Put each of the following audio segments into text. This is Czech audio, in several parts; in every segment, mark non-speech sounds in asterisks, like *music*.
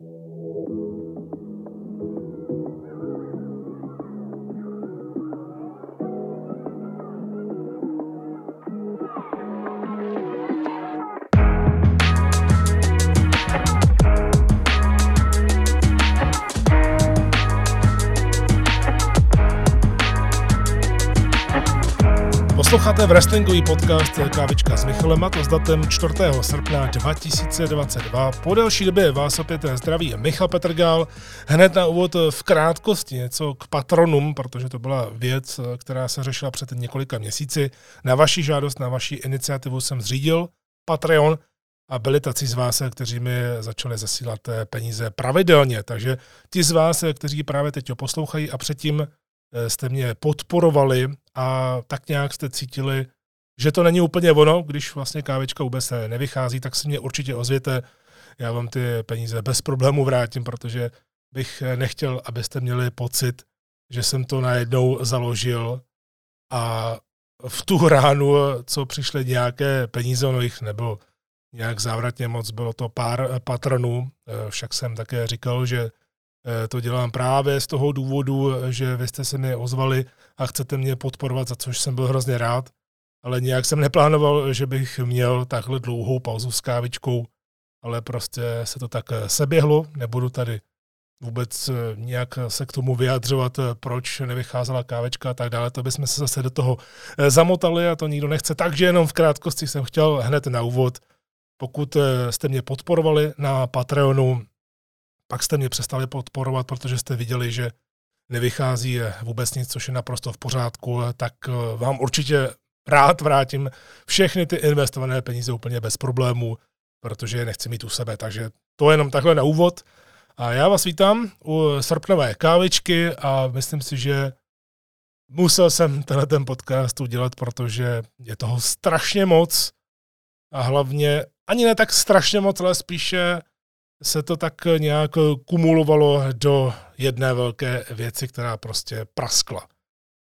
Thank you. Posloucháte wrestlingový podcast Kávička s Michalem a to s datem 4. srpna 2022. Po delší době vás opět zdraví Michal Petrgal. Hned na úvod v krátkosti něco k patronům, protože to byla věc, která se řešila před několika měsíci. Na vaši žádost, na vaši iniciativu jsem zřídil Patreon a byli tací z vás, kteří mi začali zasílat peníze pravidelně. Takže ti z vás, kteří právě teď ho poslouchají a předtím Eh, jste mě podporovali a tak nějak jste cítili, že to není úplně ono, když vlastně kávečka vůbec nevychází, tak si mě určitě ozvěte. Já vám ty peníze bez problému vrátím, protože bych nechtěl, abyste měli pocit, že jsem to najednou založil a v tu ránu, co přišly nějaké peníze, ono jich nebylo nějak závratně moc, bylo to pár patronů, eh, však jsem také říkal, že Eh, to dělám právě z toho důvodu, že vy jste se mi ozvali a chcete mě podporovat, za což jsem byl hrozně rád, ale nějak jsem neplánoval, že bych měl takhle dlouhou pauzu s kávičkou, ale prostě se to tak eh, seběhlo, nebudu tady vůbec eh, nějak se k tomu vyjadřovat, proč nevycházela kávečka a tak dále, to bychom se zase do toho zamotali a to nikdo nechce. Takže jenom v krátkosti jsem chtěl hned na úvod, pokud jste mě podporovali na Patreonu, pak jste mě přestali podporovat, protože jste viděli, že nevychází vůbec nic, což je naprosto v pořádku, tak eh, vám určitě rád vrátím všechny ty investované peníze úplně bez problémů, protože je nechci mít u sebe. Takže to je jenom takhle na úvod. A já vás vítám u srpnové kávičky a myslím si, že musel jsem tenhle ten podcast udělat, protože je toho strašně moc a hlavně ani ne tak strašně moc, ale spíše se to tak nějak kumulovalo do jedné velké věci, která prostě praskla.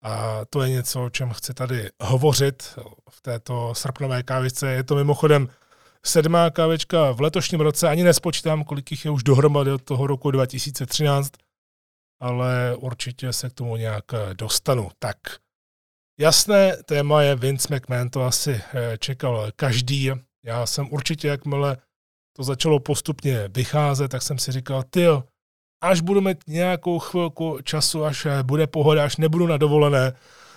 A to je něco, o čem chci tady hovořit v této srpnové kávičce. Je to mimochodem sedmá kávička v letošním roce, ani nespočítám, kolik jich je už dohromady od toho roku 2013, ale určitě se k tomu nějak dostanu. Tak, jasné téma je Vince McMahon, to asi eh, čekal každý. Já jsem určitě, jakmile to začalo postupně vycházet, tak jsem si říkal, ty až budu mít nějakou chvilku času, až eh, bude pohoda, až nebudu na dovolené,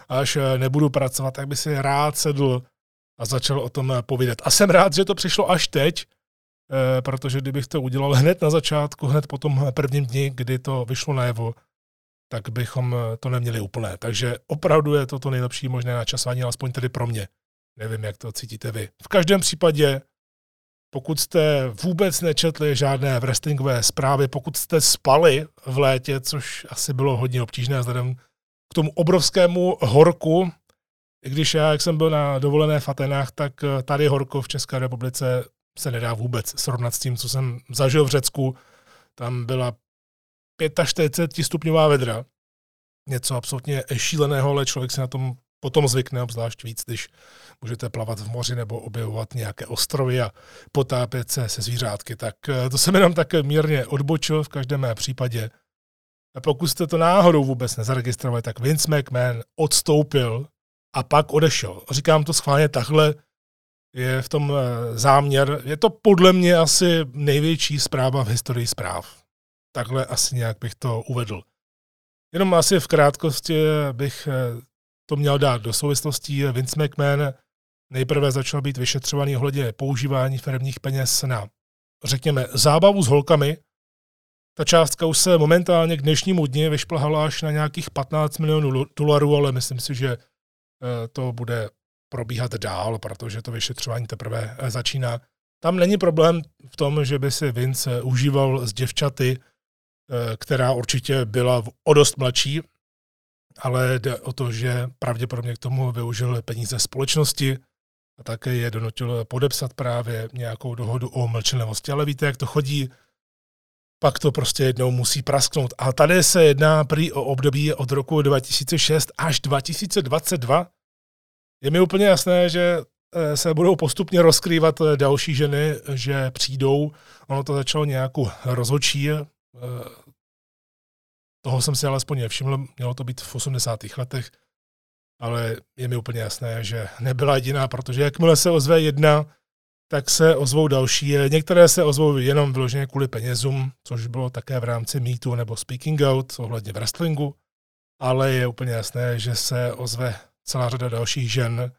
až eh, nebudu pracovat, tak by si rád sedl a začal o tom eh, povídat. A jsem rád, že to přišlo až teď, protože kdybych to udělal hned na začátku, hned po tom prvním dni, kdy to vyšlo najevo, tak bychom to neměli úplné. Takže opravdu je to to nejlepší možné načasování, alespoň tedy pro mě. Nevím, jak to cítíte vy. V každém případě pokud jste vůbec nečetli žádné wrestlingové zprávy, pokud jste spali v létě, což asi bylo hodně obtížné vzhledem k tomu obrovskému horku, i když já, jak jsem byl na dovolené v Atenách, tak eh, tady horko v České republice se nedá vůbec srovnat s tím, co jsem zažil v Řecku. Tam byla 45 stupňová vedra. Něco absolutně šíleného, ale člověk se na tom potom zvykne, obzvlášť víc, když můžete plavat v moři nebo objevovat nějaké ostrovy a potápět se se zvířátky. Tak eh, to jsem jenom tak mírně odbočil v každém mé případě. A pokud jste to náhodou vůbec nezaregistrovali, tak Vince McMahon odstoupil a pak odešel. Říkám to schválně takhle, je v tom eh, záměr. Je to podle mě asi největší zpráva v historii zpráv. Takhle asi nějak bych to uvedl. Jenom asi v krátkosti bych eh, to měl dát do souvislostí. Vince McMahon nejprve začal být vyšetřovaný ohledně používání firmních peněz na, řekněme, zábavu s holkami. Ta částka už se momentálně k dnešnímu dni vyšplhala až na nějakých 15 milionů dolarů, ale myslím si, že eh, to bude probíhat dál, protože to vyšetřování teprve eh, začíná. Tam není problém v tom, že by si Vince užíval s děvčaty, eh, která určitě byla o dost mladší, ale jde o to, že pravděpodobně k tomu využil peníze společnosti a také je donutil podepsat právě nějakou dohodu o mlčenlivosti. Ale víte, jak to chodí, pak to prostě jednou musí prasknout. A tady se jedná prý o období od roku 2006 až 2022. Je mi úplně jasné, že eh, se budou postupně rozkrývat eh, další ženy, že přijdou. Ono to začalo nějakou rozhočí. Toho jsem si alespoň nevšiml, mělo to být v 80. letech, ale je mi úplně jasné, že nebyla jediná, protože jakmile se ozve jedna, tak se ozvou další. Některé se ozvou jenom vyloženě kvůli penězům, což bylo také v rámci Meetu nebo Speaking Out ohledně wrestlingu, ale je úplně jasné, že se ozve celá řada dalších žen,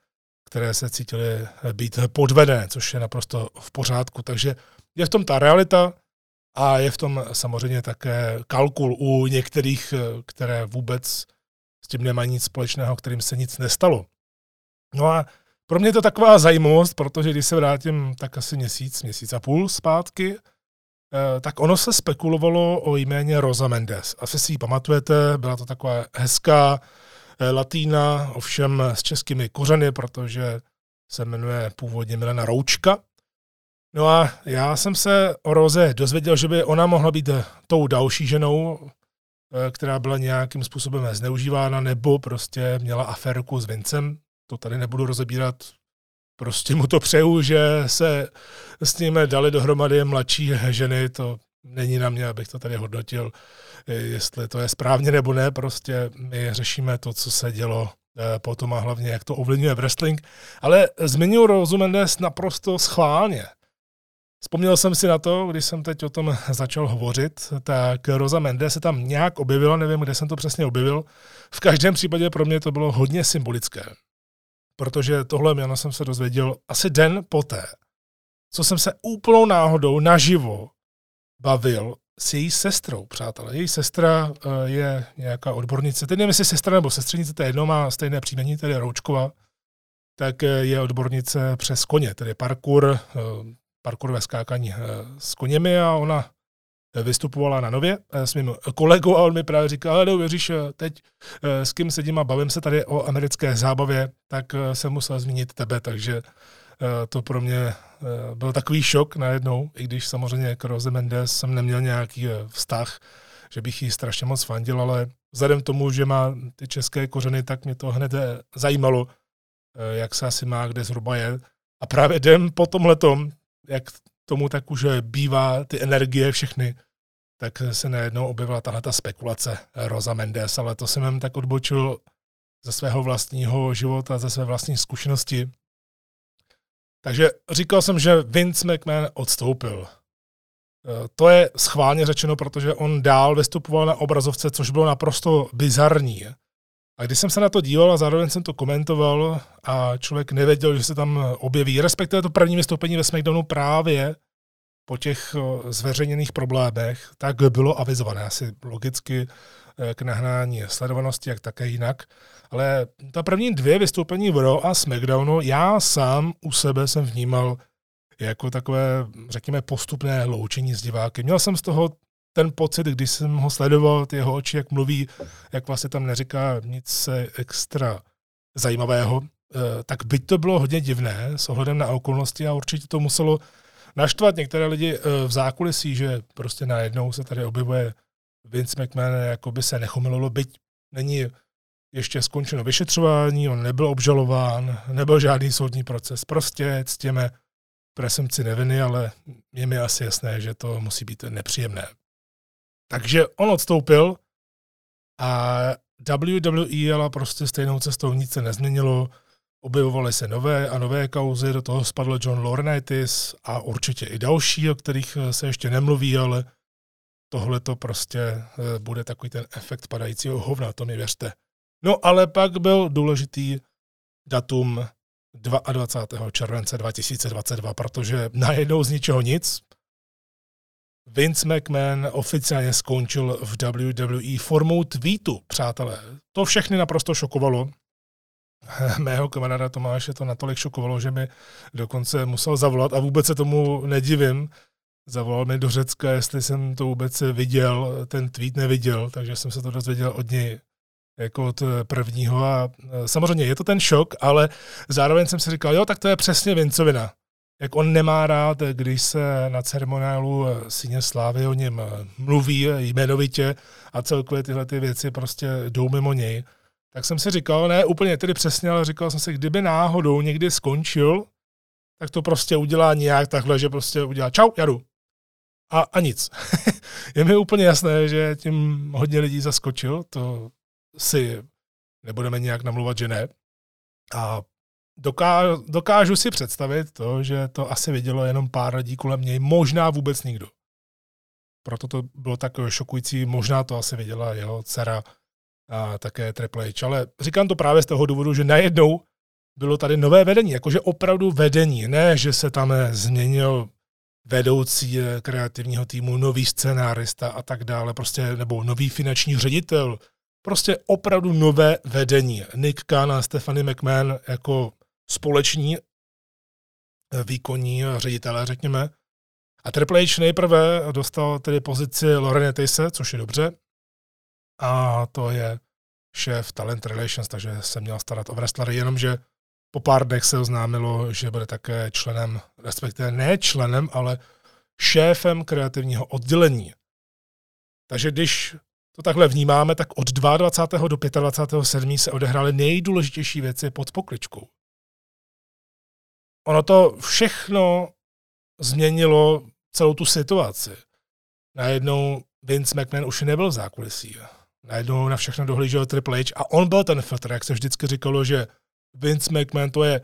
které se cítily být podvedené, což je naprosto v pořádku. Takže je v tom ta realita a je v tom samozřejmě také kalkul u některých, které vůbec s tím nemají nic společného, kterým se nic nestalo. No a pro mě je to taková zajímavost, protože když se vrátím tak asi měsíc, měsíc a půl zpátky, eh, tak ono se spekulovalo o jméně Rosa Mendes. Asi si ji pamatujete, byla to taková hezká eh, latína, ovšem s českými kořeny, protože se jmenuje původně Milena Roučka. No a já jsem se o Roze dozvěděl, že by ona mohla být tou další ženou, eh, která byla nějakým způsobem zneužívána, nebo prostě měla aférku s Vincem, to tady nebudu rozebírat, prostě mu to přeju, že se s ním dali dohromady mladší ženy, to není na mě, abych to tady hodnotil, jestli to je správně nebo ne, prostě my řešíme to, co se dělo eh, potom a hlavně, jak to ovlivňuje wrestling. Ale zmiňuji Rosu Mendes naprosto schválně. Vzpomněl jsem si na to, když jsem teď o tom začal hovořit, tak Rosa Mendes se tam nějak objevila, nevím, kde jsem to přesně objevil. V každém případě pro mě to bylo hodně symbolické protože tohle jméno jsem se dozvěděl asi den poté, co jsem se úplnou náhodou naživo bavil s její sestrou, přátelé. Její sestra uh, je nějaká odbornice, teď nevím, jestli sestra nebo sestřenice, to je jedno, má stejné příjmení, tedy Roučkova, tak uh, je odbornice přes koně, tedy parkour, uh, parkourové skákání s koněmi a ona vystupovala na nově s mým kolegou a on mi právě říkal, ale uvěříš, teď s kým sedím a bavím se tady o americké zábavě, tak jsem musel zmínit tebe, takže to pro mě byl takový šok najednou, i když samozřejmě k Rose Mendes jsem neměl nějaký vztah, že bych jí strašně moc fandil, ale vzhledem tomu, že má ty české kořeny, tak mě to hned zajímalo, jak se asi má, kde zhruba je. A právě den po tomhletom, jak tomu tak už bývá, ty energie všechny, tak se najednou objevila tahle ta spekulace Rosa Mendes, ale to jsem jen tak odbočil ze svého vlastního života, ze své vlastní zkušenosti. Takže říkal jsem, že Vince McMahon odstoupil. E, to je schválně řečeno, protože on dál vystupoval na obrazovce, což bylo naprosto bizarní. A když jsem se na to díval a zároveň jsem to komentoval a člověk nevěděl, že se tam objeví, respektive to první vystoupení ve SmackDownu právě po těch zveřejněných problémech, tak bylo avizované asi logicky e, k nahnání sledovanosti, jak také jinak. Ale ta první dvě vystoupení v Raw a SmackDownu, já sám u sebe jsem vnímal jako takové, řekněme, postupné loučení s diváky. Měl jsem z toho ten pocit, když jsem ho sledoval, ty jeho oči, jak mluví, jak vlastně tam neříká nic extra zajímavého, e, tak byť to bylo hodně divné s ohledem na okolnosti a určitě to muselo naštvat některé lidi eh, v zákulisí, že prostě najednou se tady objevuje Vince McMahon, jako by se nechomililo, byť není ještě skončeno vyšetřování, on nebyl obžalován, nebyl žádný soudní proces, prostě ctěme presumci neviny, ale je mi asi jasné, že to musí být nepříjemné. Takže on odstoupil a WWE jela prostě stejnou cestou, nic se nezměnilo, Objevovaly se nové a nové kauzy, do toho spadl John Laurinaitis a určitě i další, o kterých eh, se ještě nemluví, ale tohle to prostě eh, bude takový ten efekt padajícího hovna, to mi věřte. No ale pak byl důležitý datum 22. července 2022, protože najednou z ničeho nic Vince McMahon oficiálně skončil v WWE formou tweetu, přátelé. To všechny naprosto šokovalo, *laughs* mého kamaráda Tomáše to natolik šokovalo, že mi dokonce musel zavolat a vůbec se tomu nedivím. Zavolal mi do Řecka, jestli jsem to vůbec viděl, ten tweet neviděl, takže jsem se to dozvěděl od něj jako od prvního a e, samozřejmě je to ten šok, ale zároveň jsem si říkal, jo, tak to je přesně Vincovina. Jak on nemá rád, když se na ceremoniálu Síně Slávy o něm mluví jmenovitě a celkově tyhle ty věci prostě jdou mimo něj tak jsem si říkal, ne úplně tedy přesně, ale říkal jsem si, kdyby náhodou někdy skončil, tak to prostě udělá nějak takhle, že prostě udělá čau, jadu. A, a nic. *laughs* je mi úplně jasné, že tím hodně lidí zaskočil, to si nebudeme nějak namluvat, že ne. A dokážu, dokážu si představit to, že to asi vidělo jenom pár lidí kolem něj, možná vůbec nikdo. Proto to bylo tak šokující, možná to asi viděla jeho dcera a také Triple H. Ale říkám to právě z toho důvodu, že najednou bylo tady nové vedení, jakože opravdu vedení, ne, že se tam změnil vedoucí kreativního týmu, nový scénárista a tak dále, prostě, nebo nový finanční ředitel, prostě opravdu nové vedení. Nick Khan a Stephanie McMahon jako společní výkonní ředitele, řekněme. A Triple H nejprve dostal tedy pozici Lorena Tase, což je dobře, a to je šéf Talent Relations, takže se měl starat o wrestlery, jenomže po pár dnech se oznámilo, že bude také členem, respektive ne členem, ale šéfem kreativního oddělení. Takže když to takhle vnímáme, tak od 22. do 25. 7. se odehrály nejdůležitější věci pod pokličkou. Ono to všechno změnilo celou tu situaci. Najednou Vince McMahon už nebyl v zákulisí najednou na všechno dohlížel Triple H a on byl ten filtr, jak se vždycky říkalo, že Vince McMahon to je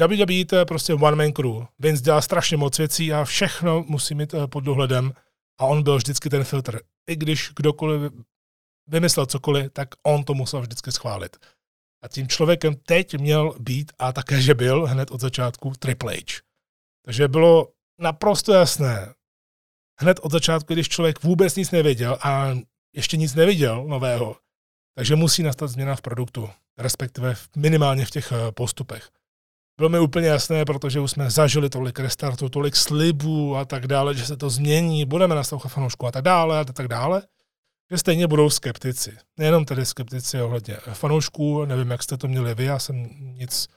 WWE to je prostě one man crew. Vince dělá strašně moc věcí a všechno musí mít eh, pod dohledem a on byl vždycky ten filtr. I když kdokoliv vymyslel cokoliv, tak on to musel vždycky schválit. A tím člověkem teď měl být, a také, že byl hned od začátku, Triple H. Takže bylo naprosto jasné, hned od začátku, když člověk vůbec nic nevěděl a ještě nic neviděl nového, takže musí nastat změna v produktu, respektive minimálně v těch eh, postupech. Bylo mi úplně jasné, protože už jsme zažili tolik restartů, tolik slibů a tak dále, že se to změní, budeme naslouchat fanoušku a tak dále a tak dále, že stejně budou skeptici. Nejenom tedy skeptici ohledně fanoušků, nevím, jak jste to měli vy, já jsem nic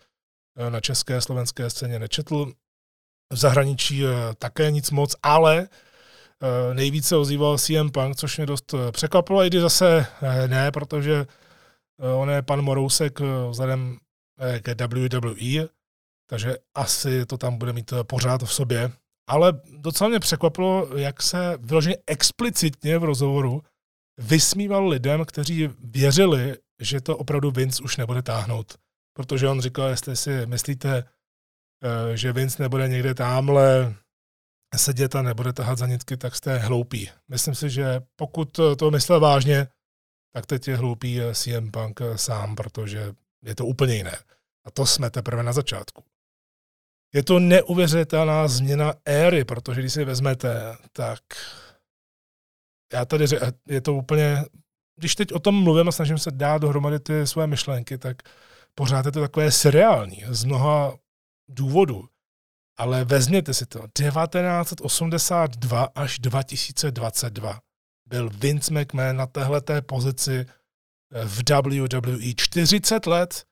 eh, na české, slovenské scéně nečetl, v zahraničí eh, také nic moc, ale Eh, nejvíce ozýval CM Punk, což mě dost překvapilo, i když zase ne, protože on je pan Morousek vzhledem k WWE, takže asi to tam bude mít pořád v sobě. Ale docela mě překvapilo, jak se vyloženě explicitně v rozhovoru vysmíval lidem, kteří věřili, že to opravdu Vince už nebude táhnout. Protože on říkal, jestli si myslíte, že Vince nebude někde tamhle sedět a nebude tahat za nitky, tak jste hloupí. Myslím si, že pokud to myslel vážně, tak teď je hloupý CM Punk sám, protože je to úplně jiné. A to jsme teprve na začátku. Je to neuvěřitelná změna éry, protože když si vezmete, tak já tady je to úplně, když teď o tom mluvím a snažím se dát dohromady ty své myšlenky, tak pořád je to takové seriální z mnoha důvodů. Ale vezměte si to, 1982 až 2022 byl Vince McMahon na téhleté pozici eh, v WWE 40 let.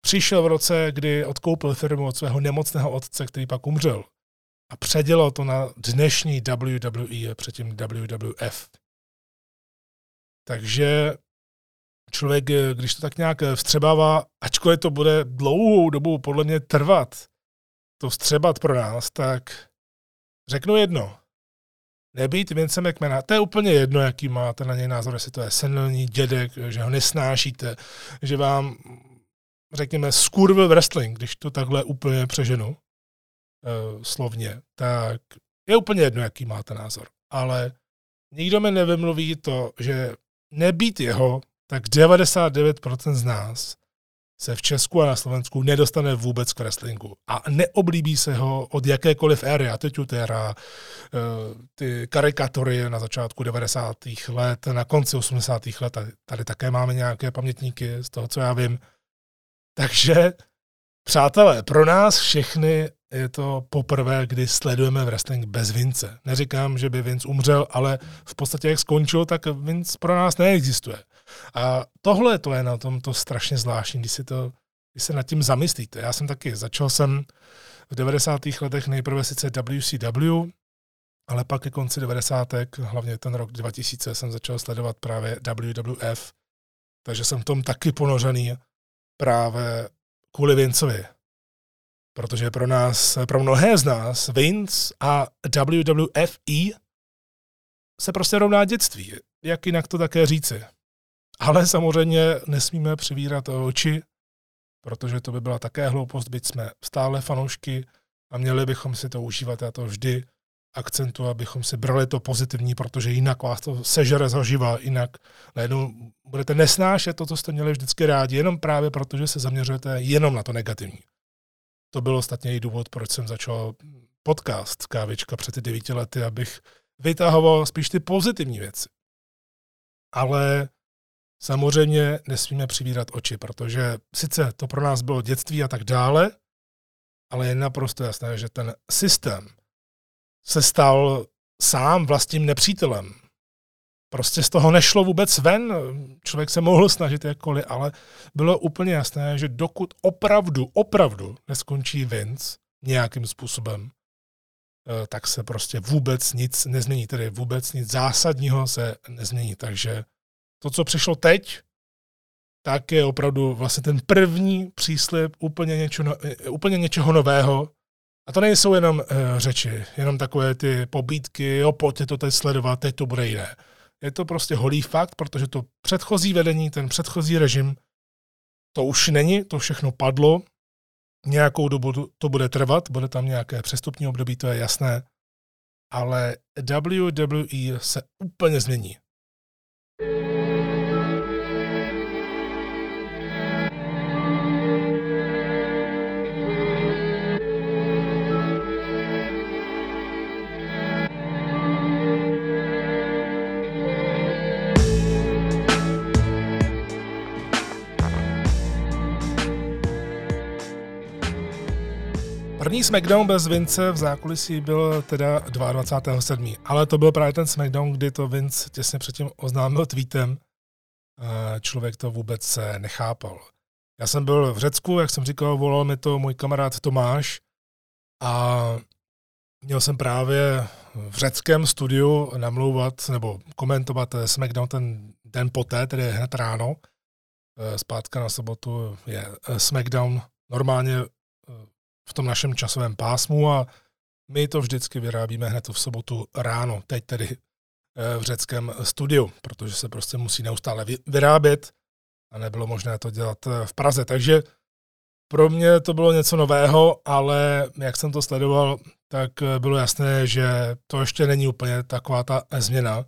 Přišel v roce, kdy odkoupil firmu od svého nemocného otce, který pak umřel. A předělal to na dnešní WWE, předtím WWF. Takže člověk, eh, když to tak nějak vstřebává, ačkoliv to bude dlouhou dobu podle mě trvat, to vstřebat pro nás, tak řeknu jedno. Nebýt Vince McMahona, to je úplně jedno, jaký máte na něj názor, jestli to je senilní dědek, že ho nesnášíte, že vám, řekněme, skurvil wrestling, když to takhle úplně přeženu slovně, tak je úplně jedno, jaký máte názor. Ale nikdo mi nevymluví to, že nebýt jeho, tak 99% z nás se v Česku a na Slovensku nedostane vůbec k wrestlingu. A neoblíbí se ho od jakékoliv éry, Attitude eh, ty karikatury na začátku 90. let, na konci 80. let, tady také máme nějaké pamětníky z toho, co já vím. Takže, přátelé, pro nás všechny je to poprvé, kdy sledujeme wrestling bez Vince. Neříkám, že by Vince umřel, ale v podstatě jak skončil, tak Vince pro nás neexistuje. A tohle to je na tom to strašně zvláštní, když, si to, když se nad tím zamyslíte. Já jsem taky, začal jsem v 90. letech nejprve sice WCW, ale pak ke konci 90. hlavně ten rok 2000 jsem začal sledovat právě WWF. Takže jsem v tom taky ponořený právě kvůli Vincovi. Protože pro nás, pro mnohé z nás, Vince a WWFE se prostě rovná dětství. Jak jinak to také říci. Ale samozřejmě nesmíme přivírat oči, protože to by byla také hloupost, byť jsme stále fanoušky a měli bychom si to užívat. Já to vždy akcentu, abychom si brali to pozitivní, protože jinak vás to sežere zaživa, jinak najednou budete nesnášet to, co jste měli vždycky rádi, jenom právě proto, že se zaměřujete jenom na to negativní. To byl ostatně i důvod, proč jsem začal podcast Kávička před devíti lety, abych vytahoval spíš ty pozitivní věci. Ale samozřejmě nesmíme přivírat oči, protože sice to pro nás bylo dětství a tak dále, ale je naprosto jasné, že ten systém, se stal sám vlastním nepřítelem. Prostě z toho nešlo vůbec ven. Člověk se mohl snažit jakkoliv, ale bylo úplně jasné, že dokud opravdu, opravdu neskončí Vince nějakým způsobem, eh, tak se prostě vůbec nic nezmění. Tedy vůbec nic zásadního se nezmění. Takže to, co přišlo teď, tak je opravdu vlastně ten první příslip úplně, něčo, no, eh, úplně něčeho nového, a to nejsou jenom uh, řeči, jenom takové ty pobídky, jo, pojďte to teď sledovat, teď to bude jiné. Je to prostě holý fakt, protože to předchozí vedení, ten předchozí režim, to už není, to všechno padlo, nějakou dobu to bude trvat, bude tam nějaké přestupní období, to je jasné, ale WWE se úplně změní. První SmackDown bez Vince v zákulisí byl teda 22.7. Ale to byl právě ten SmackDown, kdy to Vince těsně předtím oznámil tweetem. Člověk to vůbec nechápal. Já jsem byl v Řecku, jak jsem říkal, volal mi to můj kamarád Tomáš a měl jsem právě v řeckém studiu namlouvat nebo komentovat SmackDown ten den poté, tedy hned ráno. Zpátka na sobotu je SmackDown normálně v tom našem časovém pásmu a my to vždycky vyrábíme hned v sobotu ráno, teď tedy eh, v řeckém studiu, protože se prostě musí neustále vyrábět a nebylo možné to dělat eh, v Praze. Takže pro mě to bylo něco nového, ale jak jsem to sledoval, tak eh, bylo jasné, že to ještě není úplně taková ta změna.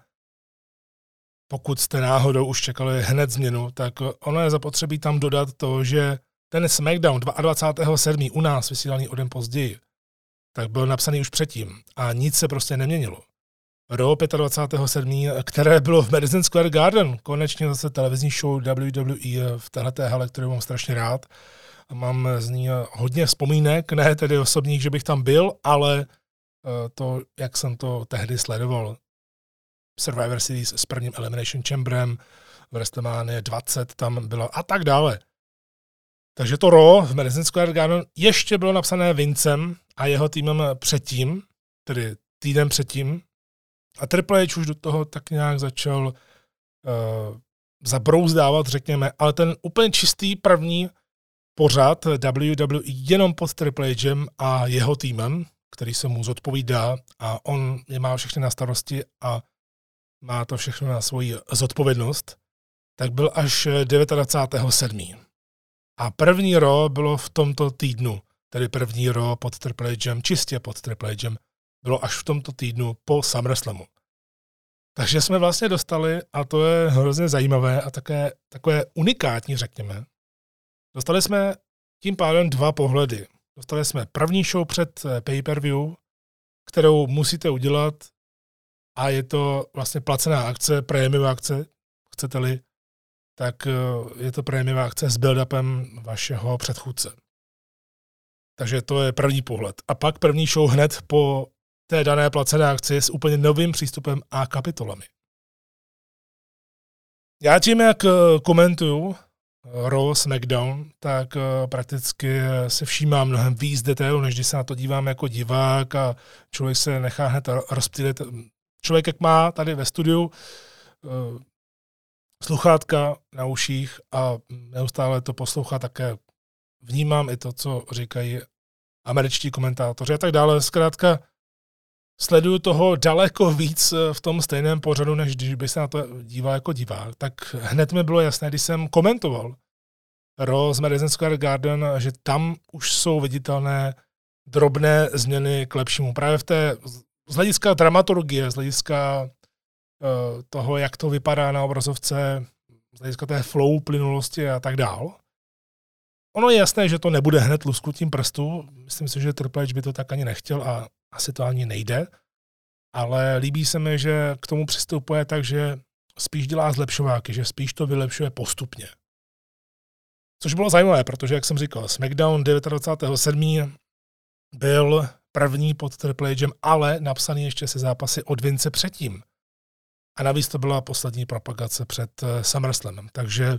Pokud jste náhodou už čekali hned změnu, tak ono je zapotřebí tam dodat to, že ten SmackDown 22.7. u nás vysílaný o den později, tak byl napsaný už předtím a nic se prostě neměnilo. Raw 25.7., které bylo v Madison Square Garden, konečně zase televizní show WWE v této hale, kterou mám strašně rád. Mám z ní hodně vzpomínek, ne tedy osobních, že bych tam byl, ale eh, to, jak jsem to tehdy sledoval. Survivor Series s prvním Elimination Chamberem, v WrestleMania 20 tam bylo a tak dále. Takže to Ro v Madison Square Garden ještě bylo napsané Vincem a jeho týmem předtím, tedy týden předtím. A Triple H už do toho tak nějak začal uh, zabrouzdávat, řekněme, ale ten úplně čistý první pořad WWE jenom pod Triple H'em a jeho týmem, který se mu zodpovídá a on je má všechny na starosti a má to všechno na svoji zodpovědnost, tak byl až 29.7. A první ro bylo v tomto týdnu, tedy první ro pod Triple H'em, čistě pod Triple H'em, bylo až v tomto týdnu po SummerSlamu. Takže jsme vlastně dostali, a to je hrozně zajímavé a také takové unikátní, řekněme, dostali jsme tím pádem dva pohledy. Dostali jsme první show před eh, pay-per-view, kterou musíte udělat a je to vlastně placená akce, prémiová akce, chcete-li, tak eh, je to prémiová akce s build-upem vašeho předchůdce. Takže to je první pohled. A pak první show hned po té dané placené akci s úplně novým přístupem a kapitolami. Já tím, jak eh, komentuju eh, Raw SmackDown, tak prakticky se všímám mnohem víc detailů, než když se na to dívám jako divák a člověk se nechá hned rozptýlit. Člověk, jak má tady ve studiu sluchátka na uších a neustále to poslouchá také. Vnímám i to, co říkají američtí komentátoři a tak dále. Zkrátka sleduju toho daleko víc v tom stejném pořadu, než když by se na to díval jako divák. Tak hned mi bylo jasné, když jsem komentoval Raw Madison Square Garden, že tam už jsou viditelné drobné změny k lepšímu. Právě v té, z hlediska dramaturgie, z hlediska toho, jak to vypadá na obrazovce, z hlediska té flow, plynulosti a tak dál. Ono je jasné, že to nebude hned lusknutím prstu. Myslím si, že Triple H by to tak ani nechtěl a asi to ani nejde. Ale líbí se mi, že k tomu přistupuje tak, že spíš dělá zlepšováky, že spíš to vylepšuje postupně. Což bylo zajímavé, protože, jak jsem říkal, SmackDown 29.7. byl první pod Triple H'em, ale napsaný ještě se zápasy od Vince předtím. A navíc to byla poslední propagace před eh, SummerSlamem. Takže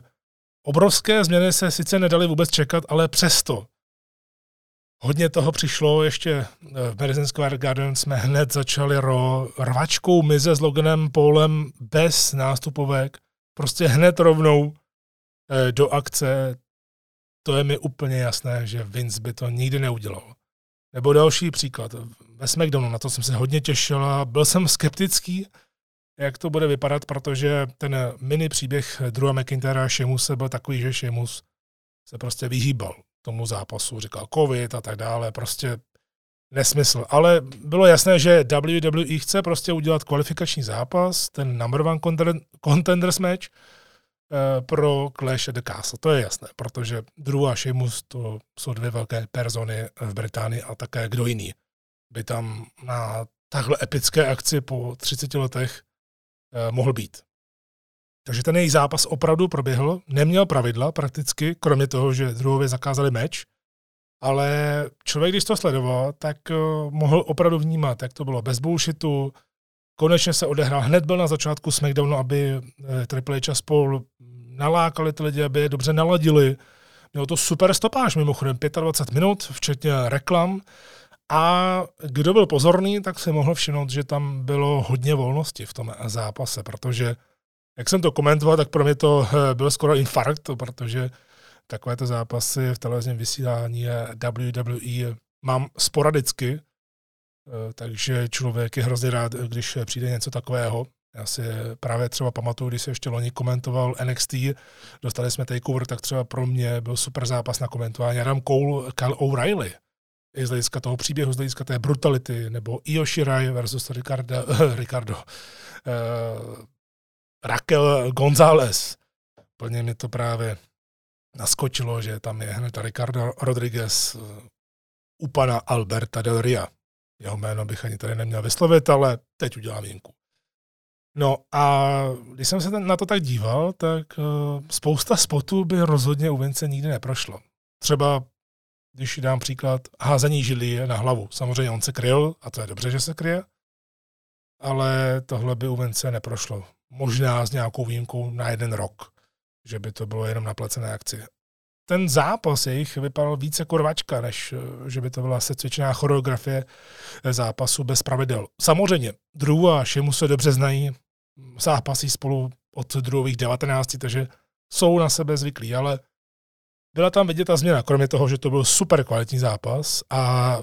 obrovské změny se sice nedali vůbec čekat, ale přesto Hodně toho přišlo ještě eh, v Madison Square Garden, jsme hned začali ro, rvačkou mize s Loganem Paulem bez nástupovek, prostě hned rovnou eh, do akce, to je mi úplně jasné, že Vince by to nikdy neudělal. Nebo další příklad. Ve SmackDownu, na to jsem se hodně těšil a byl jsem skeptický, jak to bude vypadat, protože ten mini příběh Drewa McIntyra a Sheamus byl takový, že Sheamus se prostě vyhýbal tomu zápasu, říkal covid a tak dále, prostě nesmysl. Ale bylo jasné, že WWE chce prostě udělat kvalifikační zápas, ten number one contenders match, Eh, pro Clash at the Castle. To je jasné, protože Drew a Sheamus to jsou dvě velké persony v Británii a také kdo jiný by tam na takhle epické akci po 30 letech mohl být. Takže ten její zápas opravdu proběhl, neměl pravidla prakticky, kromě toho, že druhově zakázali meč, ale člověk, když to sledoval, tak uh, mohl opravdu vnímat, jak to bylo bez bullshitu, konečně se odehrál. Hned byl na začátku SmackDownu, aby eh, Triple H a spol nalákali ty lidi, aby je dobře naladili. Mělo to super stopáž, mimochodem 25 minut, včetně reklam. A kdo byl pozorný, tak si mohl všimnout, že tam bylo hodně volnosti v tom zápase, protože jak jsem to komentoval, tak pro mě to eh, byl skoro infarkt, protože takovéto zápasy v televizním vysílání WWE mám sporadicky, Eh, takže člověk je hrozně rád, když přijde něco takového. Já si právě třeba pamatuju, když se ještě loni komentoval NXT, dostali jsme takeover, tak třeba pro mě byl super zápas na komentování. Adam Cole, Kyle O'Reilly, i z hlediska toho příběhu, z hlediska té brutality, nebo Io Shirai versus Ricardo, *laughs* Ricardo uh, Raquel González. Plně mi to právě naskočilo, že tam je hned Ricardo Rodriguez uh, u pana Alberta Del Ria. Jeho jméno bych ani tady neměl vyslovit, ale teď udělám jinku. No a když jsem se na to tak díval, tak uh, spousta spotů by rozhodně u Vince nikdy neprošlo. Třeba, když dám příklad, házení žilí na hlavu. Samozřejmě on se kryl, a to je dobře, že se kryje, ale tohle by u Vince neprošlo. Možná s nějakou výjimkou na jeden rok, že by to bylo jenom na placené akci ten zápas jejich vypadal více jako rvačka, než eh, že by to byla secvičená choreografie eh, zápasu bez pravidel. Samozřejmě, Drew a Shimu se dobře znají, zápasí spolu od druhých 19, takže jsou na sebe zvyklí, ale byla tam vidět ta změna, kromě toho, že to byl super kvalitní zápas a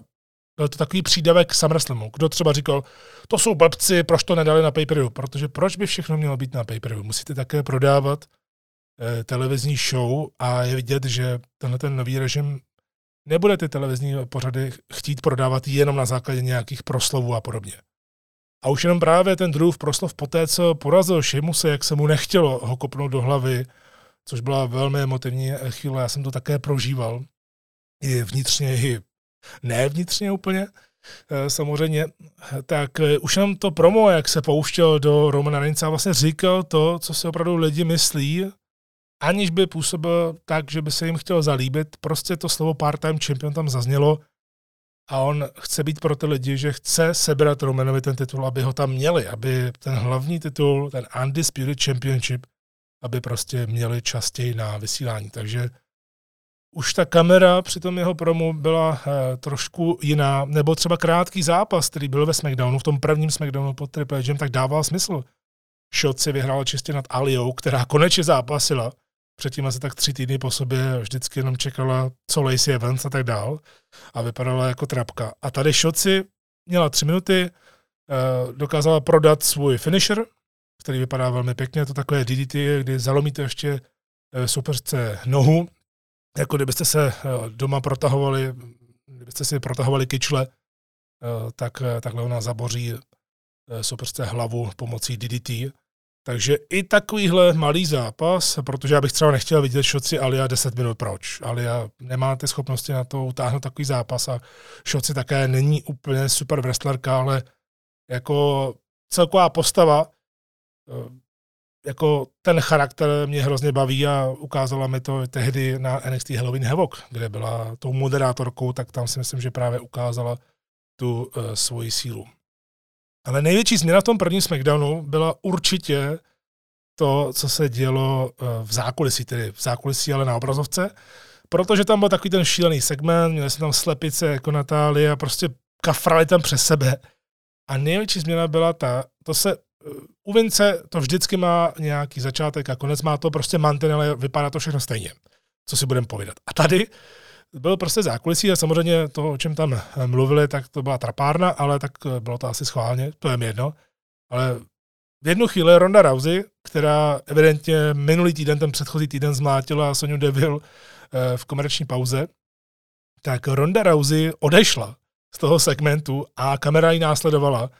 byl to takový přídavek SummerSlamu. Kdo třeba říkal, to jsou blbci, proč to nedali na pay Protože proč by všechno mělo být na pay Musíte také prodávat Eh, televizní show a je vidět, že tenhle ten nový režim nebude ty televizní pořady chtít prodávat jenom na základě nějakých proslovů a podobně. A už jenom právě ten druhý proslov poté, co porazil Šimuse, jak se mu nechtělo ho kopnout do hlavy, což byla velmi emotivní chvíle, já jsem to také prožíval, i vnitřně, i ne vnitřně úplně, eh, samozřejmě, tak eh, už jenom to promo, jak se pouštěl do Romana a vlastně říkal to, co si opravdu lidi myslí aniž by působil tak, že by se jim chtěl zalíbit. Prostě to slovo part-time champion tam zaznělo a on chce být pro ty lidi, že chce sebrat Romanovi ten titul, aby ho tam měli, aby ten hlavní titul, ten Undisputed Championship, aby prostě měli častěji na vysílání. Takže už ta kamera při tom jeho promu byla uh, trošku jiná, nebo třeba krátký zápas, který byl ve SmackDownu, v tom prvním SmackDownu pod Triple H, tak dával smysl si vyhrála čistě nad Aliou, která konečně zápasila. Předtím asi tak tři týdny po sobě vždycky jenom čekala, co Lacey Evans a tak dál. A vypadala jako trapka. A tady si měla tři minuty, eh, dokázala prodat svůj finisher, který vypadá velmi pěkně. To takové DDT, kdy zalomíte ještě eh, superce nohu, jako kdybyste se doma protahovali, kdybyste si protahovali kyčle, tak takhle ona zaboří superce hlavu pomocí DDT takže i takovýhle malý zápas, protože já bych třeba nechtěl vidět šoci Alia 10 minut, proč? Alia nemá ty schopnosti na to utáhnout takový zápas a šoci také není úplně super wrestlerka, ale jako celková postava, eh, jako ten charakter mě hrozně baví a ukázala mi to tehdy na NXT Halloween Havoc, kde byla tou moderátorkou, tak tam si myslím, že právě ukázala tu uh, svoji sílu. Ale největší změna v tom prvním SmackDownu byla určitě to, co se dělo eh, v zákulisí, tedy v zákulisí, ale na obrazovce, protože tam byl takový ten šílený segment, měli jsme tam slepice jako Natálie a prostě kafrali tam přes sebe. A největší změna byla ta, to se eh, u Vince to vždycky má nějaký začátek a konec, má to prostě mantinele, vypadá to všechno stejně, co si budeme povídat. A tady byl prostě zákulisí a samozřejmě to, o čem tam mluvili, tak to byla trapárna, ale tak eh, bylo to asi schválně, to je mi jedno. Ale v jednu chvíli Ronda Rousey, která evidentně minulý týden, ten předchozí týden zmlátila Soniu Devil eh, v komerční pauze, tak Ronda Rousey odešla z toho segmentu a kamera ji následovala.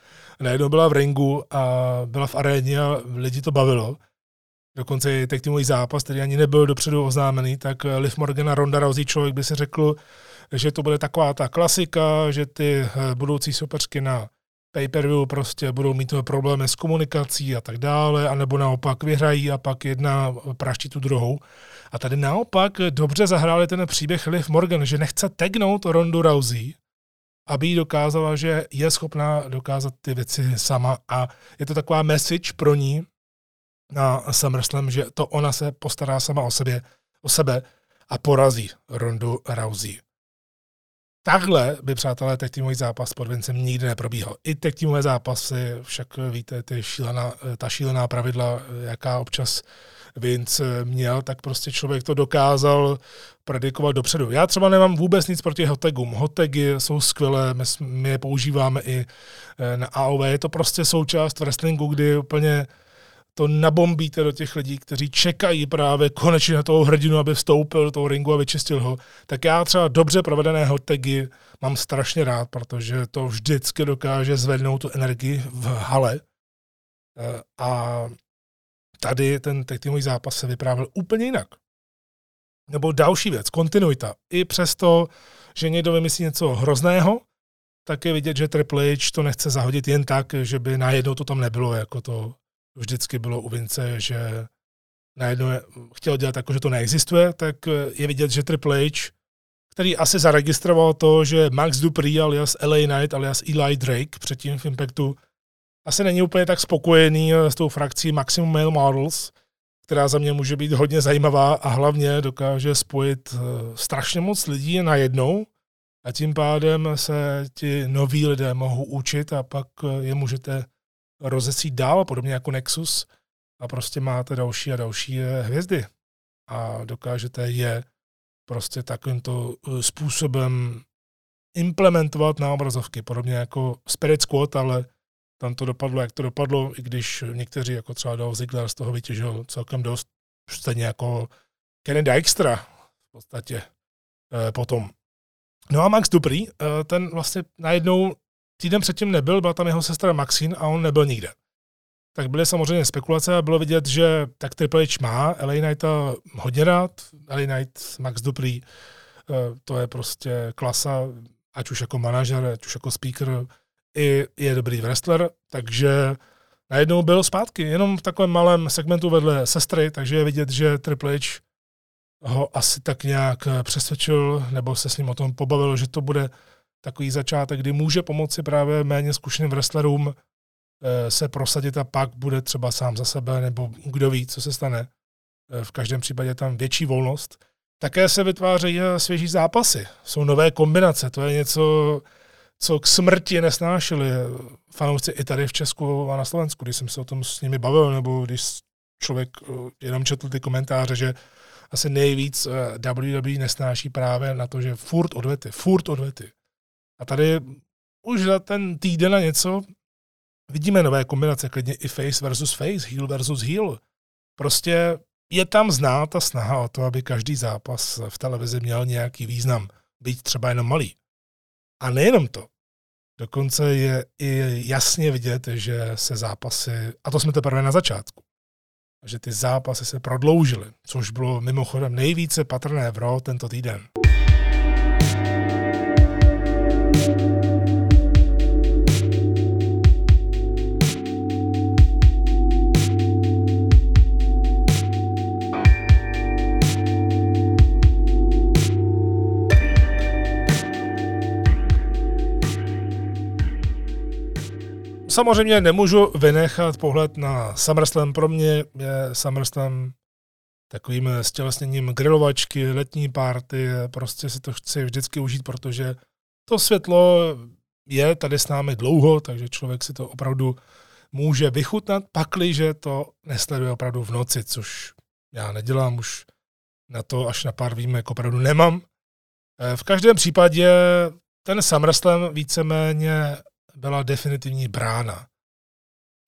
Najednou byla v ringu a byla v aréně a lidi to bavilo dokonce i tak týmový zápas, který ani nebyl dopředu oznámený, tak eh, Liv Morgan a Ronda Rousey člověk by si řekl, že to bude taková ta klasika, že ty eh, budoucí supersky na pay-per-view prostě budou mít problémy s komunikací a tak dále, anebo naopak vyhrají a pak jedna praští tu druhou. A tady naopak dobře zahráli ten příběh Liv Morgan, že nechce tegnout Rondu Rousey, aby jí dokázala, že je schopná dokázat ty věci sama a je to taková message pro ní, na SummerSlam, že to ona se postará sama o, sebe, o sebe a porazí Rondu Rousey. Takhle by, přátelé, teď týmový zápas pod Vincem nikdy neprobíhal. I teď týmové zápasy, však víte, ty šílená, ta šílená pravidla, jaká občas Vince měl, tak prostě člověk to dokázal predikovat dopředu. Já třeba nemám vůbec nic proti hotagům. Hotagy jsou skvělé, my, my je používáme i eh, na AOV. Je to prostě součást wrestlingu, kdy úplně to nabombíte do těch lidí, kteří čekají právě konečně na toho hrdinu, aby vstoupil do toho ringu a vyčistil ho, tak já třeba dobře provedené hotagy mám strašně rád, protože to vždycky dokáže zvednout tu energii v hale. Eh, a tady ten týmový zápas se vyprávěl úplně jinak. Nebo další věc, kontinuita. I přesto, že někdo vymyslí něco hrozného, tak je vidět, že Triple H to nechce zahodit jen tak, že by najednou to tam nebylo, jako to vždycky bylo u Vince, že najednou chtěl dělat jako, že to neexistuje, tak je vidět, že Triple H, který asi zaregistroval to, že Max Dupree alias LA Knight alias Eli Drake předtím v Impactu asi není úplně tak spokojený s tou frakcí Maximum Male Models, která za mě může být hodně zajímavá a hlavně dokáže spojit eh, strašně moc lidí najednou a tím pádem se ti noví lidé mohou učit a pak eh, je můžete rozesít dál, podobně jako Nexus, a prostě máte další a další eh, hvězdy. A dokážete je prostě takovýmto eh, způsobem implementovat na obrazovky, podobně jako Spirit Squad, ale tam to dopadlo, jak to dopadlo, i když někteří, jako třeba Dolph Ziggler, z toho vytěžil celkem dost, stejně jako Kenny Dijkstra v podstatě e, potom. No a Max Dupree, e, ten vlastně najednou Týden předtím nebyl, byla tam jeho sestra Maxine a on nebyl nikde. Tak byly samozřejmě spekulace a bylo vidět, že tak Triple H má LA Knighta hodně rád, LA Knight, Max Dupree, eh, to je prostě klasa, ať už jako manažer, ať už jako speaker, i je dobrý wrestler, takže najednou byl zpátky, jenom v takovém malém segmentu vedle sestry, takže je vidět, že Triple H ho asi tak nějak přesvědčil, nebo se s ním o tom pobavil, že to bude takový začátek, kdy může pomoci právě méně zkušeným wrestlerům eh, se prosadit a pak bude třeba sám za sebe, nebo kdo ví, co se stane. Eh, v každém případě tam větší volnost. Také se vytvářejí svěží zápasy. Jsou nové kombinace. To je něco, co k smrti nesnášeli fanoušci i tady v Česku a na Slovensku, když jsem se o tom s nimi bavil, nebo když člověk eh, jenom četl ty komentáře, že asi nejvíc WWE nesnáší právě na to, že furt odvety, furt odvety. A tady už za ten týden a něco vidíme nové kombinace, klidně i face versus face, heel versus heel. Prostě je tam znát ta snaha o to, aby každý zápas v televizi měl nějaký význam, být třeba jenom malý. A nejenom to. Dokonce je i jasně vidět, že se zápasy, a to jsme teprve na začátku, že ty zápasy se prodloužily, což bylo mimochodem nejvíce patrné v RO tento týden. Samozřejmě nemůžu vynechat pohled na SummerSlam. Pro mě je SummerSlam takovým stělesněním grilovačky, letní párty, prostě si to chci vždycky užít, protože to světlo je tady s námi dlouho, takže člověk si to opravdu může vychutnat, pakliže to nesleduje opravdu v noci, což já nedělám už na to až na pár výjimek opravdu nemám. V každém případě ten SummerSlam víceméně byla definitivní brána.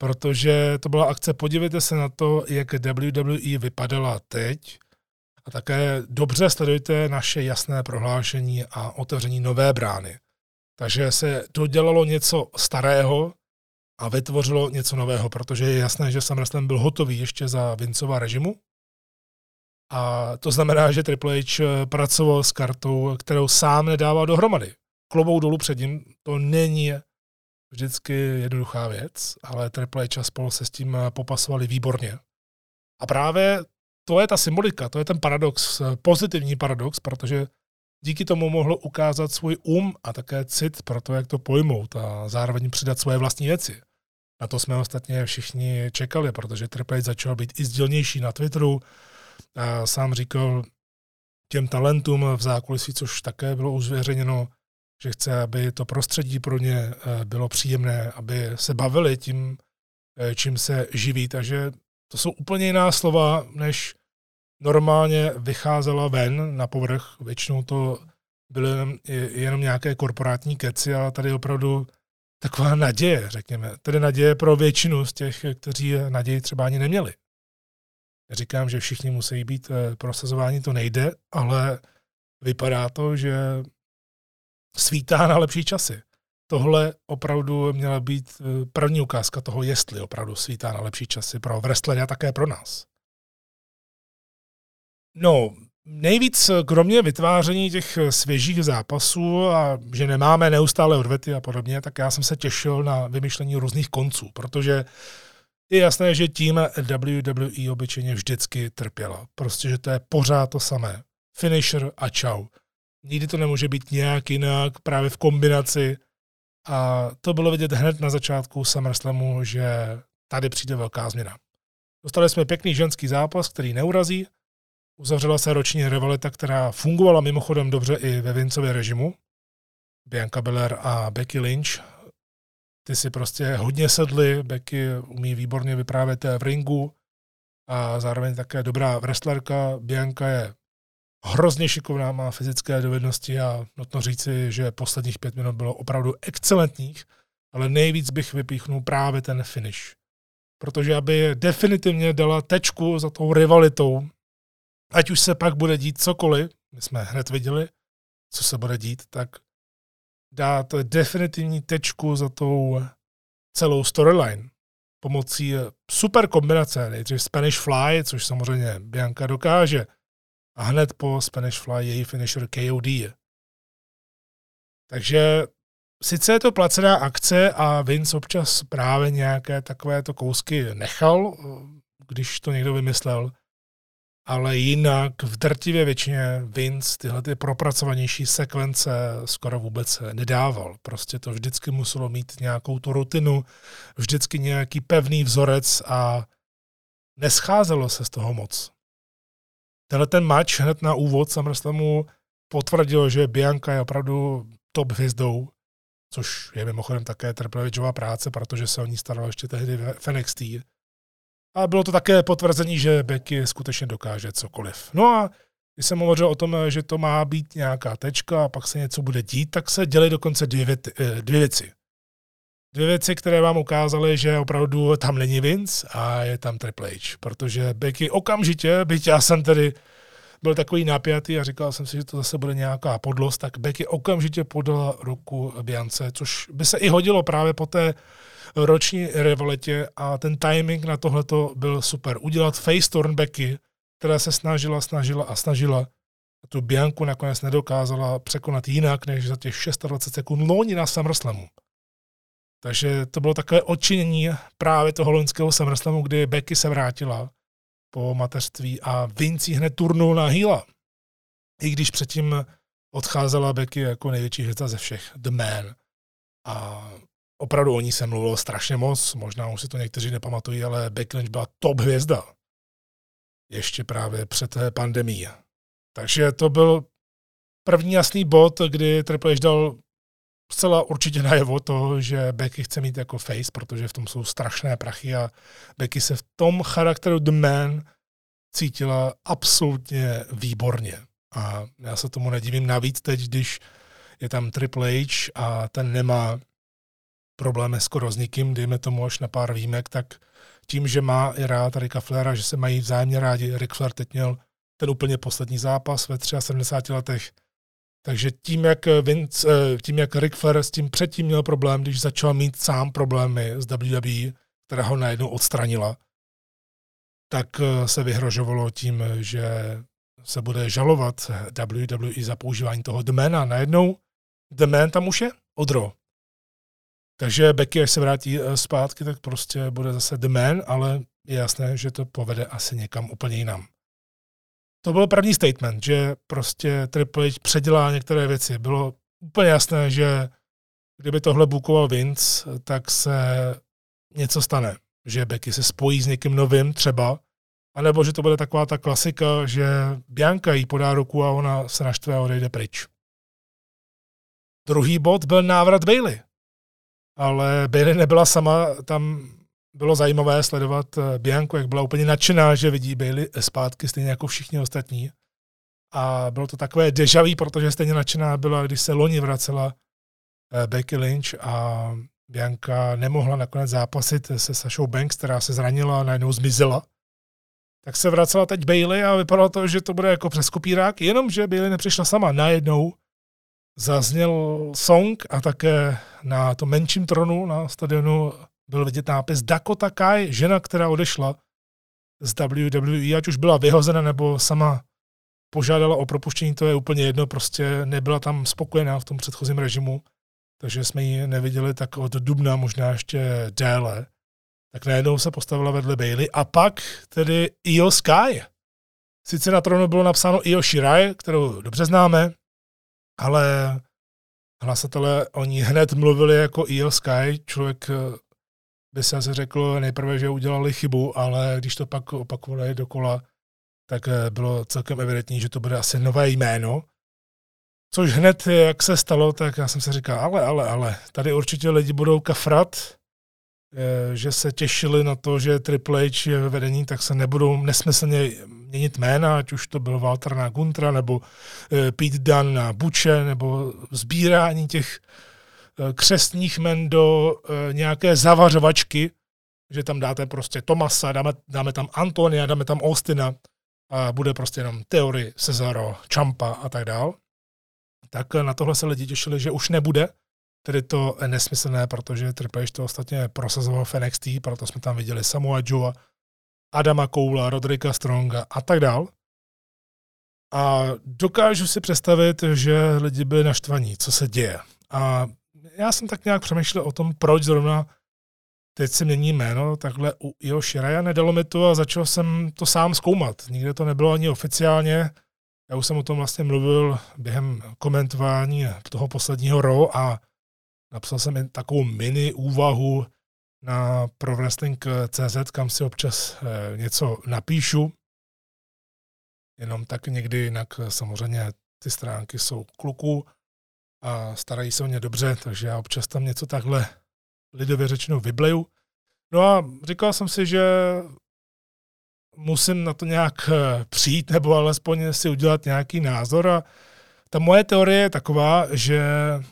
Protože to byla akce, podívejte se na to, jak WWE vypadala teď a také dobře sledujte naše jasné prohlášení a otevření nové brány. Takže se dodělalo něco starého a vytvořilo něco nového, protože je jasné, že SummerSlam byl hotový ještě za Vincova režimu. A to znamená, že Triple H pracoval s kartou, kterou sám nedával dohromady. Klobou dolů před ním, to není vždycky jednoduchá věc, ale Triple H a spolu se s tím eh, popasovali výborně. A právě to je ta symbolika, to je ten paradox, eh, pozitivní paradox, protože díky tomu mohlo ukázat svůj um a také cit pro to, jak to pojmout a zároveň přidat svoje vlastní věci. Na to jsme ostatně všichni čekali, protože Triple H začal být i sdělnější na Twitteru. A sám říkal těm talentům v zákulisí, což také bylo uzvěřeněno, že chce, aby to prostředí pro ně eh, bylo příjemné, aby se bavili tím, eh, čím se živí. Takže to jsou úplně jiná slova, než normálně vycházela ven na povrch. Většinou to byly jenom, nějaké korporátní keci, ale tady opravdu taková naděje, řekněme. Tedy naděje pro většinu z těch, kteří naději třeba ani neměli. Říkám, že všichni musí být eh, prosazováni, to nejde, ale vypadá to, že svítá na lepší časy. Tohle opravdu měla být eh, první ukázka toho, jestli opravdu svítá na lepší časy pro wrestlery a také pro nás. No, nejvíc eh, kromě vytváření těch eh, svěžích zápasů a že nemáme neustále odvety a podobně, tak já jsem se těšil na vymyšlení různých konců, protože je jasné, že tím WWE obyčejně vždycky trpěla. Prostě, že to je pořád to samé. Finisher a čau. Nikdy to nemůže být nějak jinak, právě v kombinaci. A to bylo vidět hned na začátku SummerSlamu, že tady přijde velká změna. Dostali jsme pěkný ženský zápas, který neurazí. Uzavřela se roční rivalita, která fungovala mimochodem dobře i ve Vincově režimu. Bianca Belair a Becky Lynch. Ty si prostě hodně sedly, Becky umí výborně vyprávět v ringu a zároveň také dobrá wrestlerka. Bianca je hrozně šikovná, má fyzické dovednosti a nutno říci, že posledních pět minut bylo opravdu excelentních, ale nejvíc bych vypíchnul právě ten finish. Protože aby definitivně dala tečku za tou rivalitou, ať už se pak bude dít cokoliv, my jsme hned viděli, co se bude dít, tak dát definitivní tečku za tou celou storyline pomocí super kombinace, nejdřív Spanish Fly, což samozřejmě Bianca dokáže, a hned po Spanish Fly její finisher KOD. Takže sice je to placená akce a Vince občas právě nějaké takovéto kousky nechal, když to někdo vymyslel, ale jinak v drtivě většině Vince tyhle ty propracovanější sekvence skoro vůbec nedával. Prostě to vždycky muselo mít nějakou tu rutinu, vždycky nějaký pevný vzorec a nescházelo se z toho moc. Tenhle ten match hned na úvod SummerSlamu potvrdil, že Bianca je opravdu top hvězdou což je mimochodem také Triple práce, protože se o ní staral ještě tehdy v NXT. A bylo to také potvrzení, že Becky skutečně dokáže cokoliv. No a když jsem hovořil o tom, že to má být nějaká tečka a pak se něco bude dít, tak se dělají dokonce dvě, věty, eh, dvě věci. Dvě věci, které vám ukázaly, že opravdu tam není Vince a je tam Triple H, protože Becky okamžitě, byť já jsem tedy byl takový napjatý a říkal jsem si, že to zase bude nějaká podlost, tak Becky okamžitě podala ruku Biance, což by se i hodilo právě po té roční rivaletě a ten timing na tohleto byl super. Udělat face turn Becky, která se snažila, snažila a snažila tu Bianku nakonec nedokázala překonat jinak, než za těch 26 sekund loni na SummerSlamu. Takže to bylo takové odčinění právě toho loňského SummerSlamu, kdy Becky se vrátila po mateřství a Vinci hned turnul na Hila. I když předtím odcházela Becky jako největší hvězda ze všech, The Man. A opravdu o ní se mluvilo strašně moc, možná už si to někteří nepamatují, ale Becky Lynch byla top hvězda. Ještě právě před pandemí. Takže to byl první jasný bod, kdy Triple H dal zcela určitě najevo to, že Becky chce mít jako face, protože v tom jsou strašné prachy a Becky se v tom charakteru The Man cítila absolutně výborně. A já se tomu nedivím navíc teď, když je tam Triple H a ten nemá problémy skoro s nikým, dejme tomu až na pár výjimek, tak tím, že má i rád Ricka Flaira, že se mají vzájemně rádi, Rick Flair teď měl ten úplně poslední zápas ve 73 letech, takže tím, jak, Vince, eh, tím, jak Rick Flair s tím předtím měl problém, když začal mít sám problémy s WWE, která ho najednou odstranila, tak eh, se vyhrožovalo tím, že se bude žalovat WWE za používání toho demena. Najednou demen tam už je odro. Takže Becky, až se vrátí eh, zpátky, tak prostě bude zase demen, ale je jasné, že to povede asi někam úplně jinam. To byl první statement, že prostě Triple H předělá některé věci. Bylo úplně jasné, že kdyby tohle bukoval Vince, tak se něco stane. Že Becky se spojí s někým novým třeba, anebo že to bude taková ta klasika, že Bianca jí podá ruku a ona se naštve a odejde pryč. Druhý bod byl návrat Bailey. Ale Bailey nebyla sama, tam bylo zajímavé sledovat eh, Bianku, jak byla úplně nadšená, že vidí Bailey zpátky, stejně jako všichni ostatní. A bylo to takové dežavý, protože stejně nadšená byla, když se loni vracela eh, Becky Lynch a Bianka nemohla nakonec zápasit se Sašou Banks, která se zranila a najednou zmizela. Tak se vracela teď Bailey a vypadalo to, že to bude jako přes kopírák, jenomže Bailey nepřišla sama. Najednou zazněl song a také na tom menším tronu na stadionu byl vidět nápis Dakota Kai, žena, která odešla z WWE, ať už byla vyhozena nebo sama požádala o propuštění, to je úplně jedno, prostě nebyla tam spokojená v tom předchozím režimu, takže jsme ji neviděli tak od dubna, možná ještě déle. Tak najednou se postavila vedle Bailey a pak tedy Io Sky. Sice na tronu bylo napsáno Io Shirai, kterou dobře známe, ale hlasatelé o ní hned mluvili jako Io Sky, člověk by se asi řeklo nejprve, že udělali chybu, ale když to pak opakovali dokola, tak eh, bylo celkem evidentní, že to bude asi nové jméno. Což hned, jak se stalo, tak já jsem se říkal, ale, ale, ale, tady určitě lidi budou kafrat, eh, že se těšili na to, že Triple H je ve vedení, tak se nebudou nesmyslně měnit jména, ať už to byl Walter na Guntra, nebo eh, Pete Dunne na Buče, nebo sbírání těch Eh, křestních men do eh, nějaké zavařovačky, že tam dáte prostě Tomasa, dáme, dáme tam Antonia, dáme tam Austina a bude prostě jenom Teory, Cesaro, Champa a tak dál. Tak na tohle se lidi těšili, že už nebude, tedy to nesmyslné, protože Triple H to ostatně prosazoval v NXT, proto jsme tam viděli Samoa Joe, Adama Koula, Rodrika Stronga a tak dál. A dokážu si představit, že lidi byli naštvaní, co se děje. A já jsem tak nějak přemýšlel o tom, proč zrovna teď se mění jméno, takhle u jeho Shiraya nedalo mi to a začal jsem to sám zkoumat. Nikde to nebylo ani oficiálně. Já už jsem o tom vlastně mluvil během komentování toho posledního ro a napsal jsem takovou mini úvahu na ProWrestling.cz, kam si občas eh, něco napíšu. Jenom tak někdy, jinak samozřejmě ty stránky jsou kluků a starají se o ně dobře, takže já občas tam něco takhle lidově řečeno vybleju. No a říkal jsem si, že musím na to nějak eh, přijít, *laughs* nebo alespoň si udělat nějaký názor a ta moje teorie je taková, že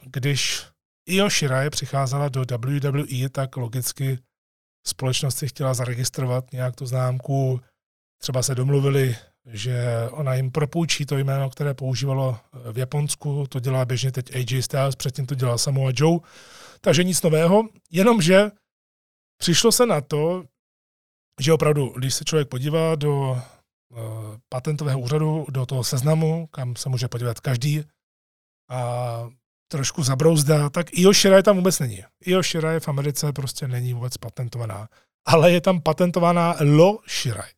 když Io Shirai přicházela do WWE, tak logicky společnost si chtěla zaregistrovat nějak tu známku, třeba se domluvili, že ona jim propůjčí to jméno, které používalo v Japonsku, to dělá běžně teď AJ Styles, předtím to dělal Samoa Joe, takže nic nového, jenomže přišlo se na to, že opravdu, když se člověk podívá do uh, patentového úřadu, do toho seznamu, kam se může podívat každý, a trošku zabrouzdá, tak Io Shirai tam vůbec není. Io Shirai v Americe prostě není vůbec patentovaná. Ale je tam patentovaná Lo Shirai.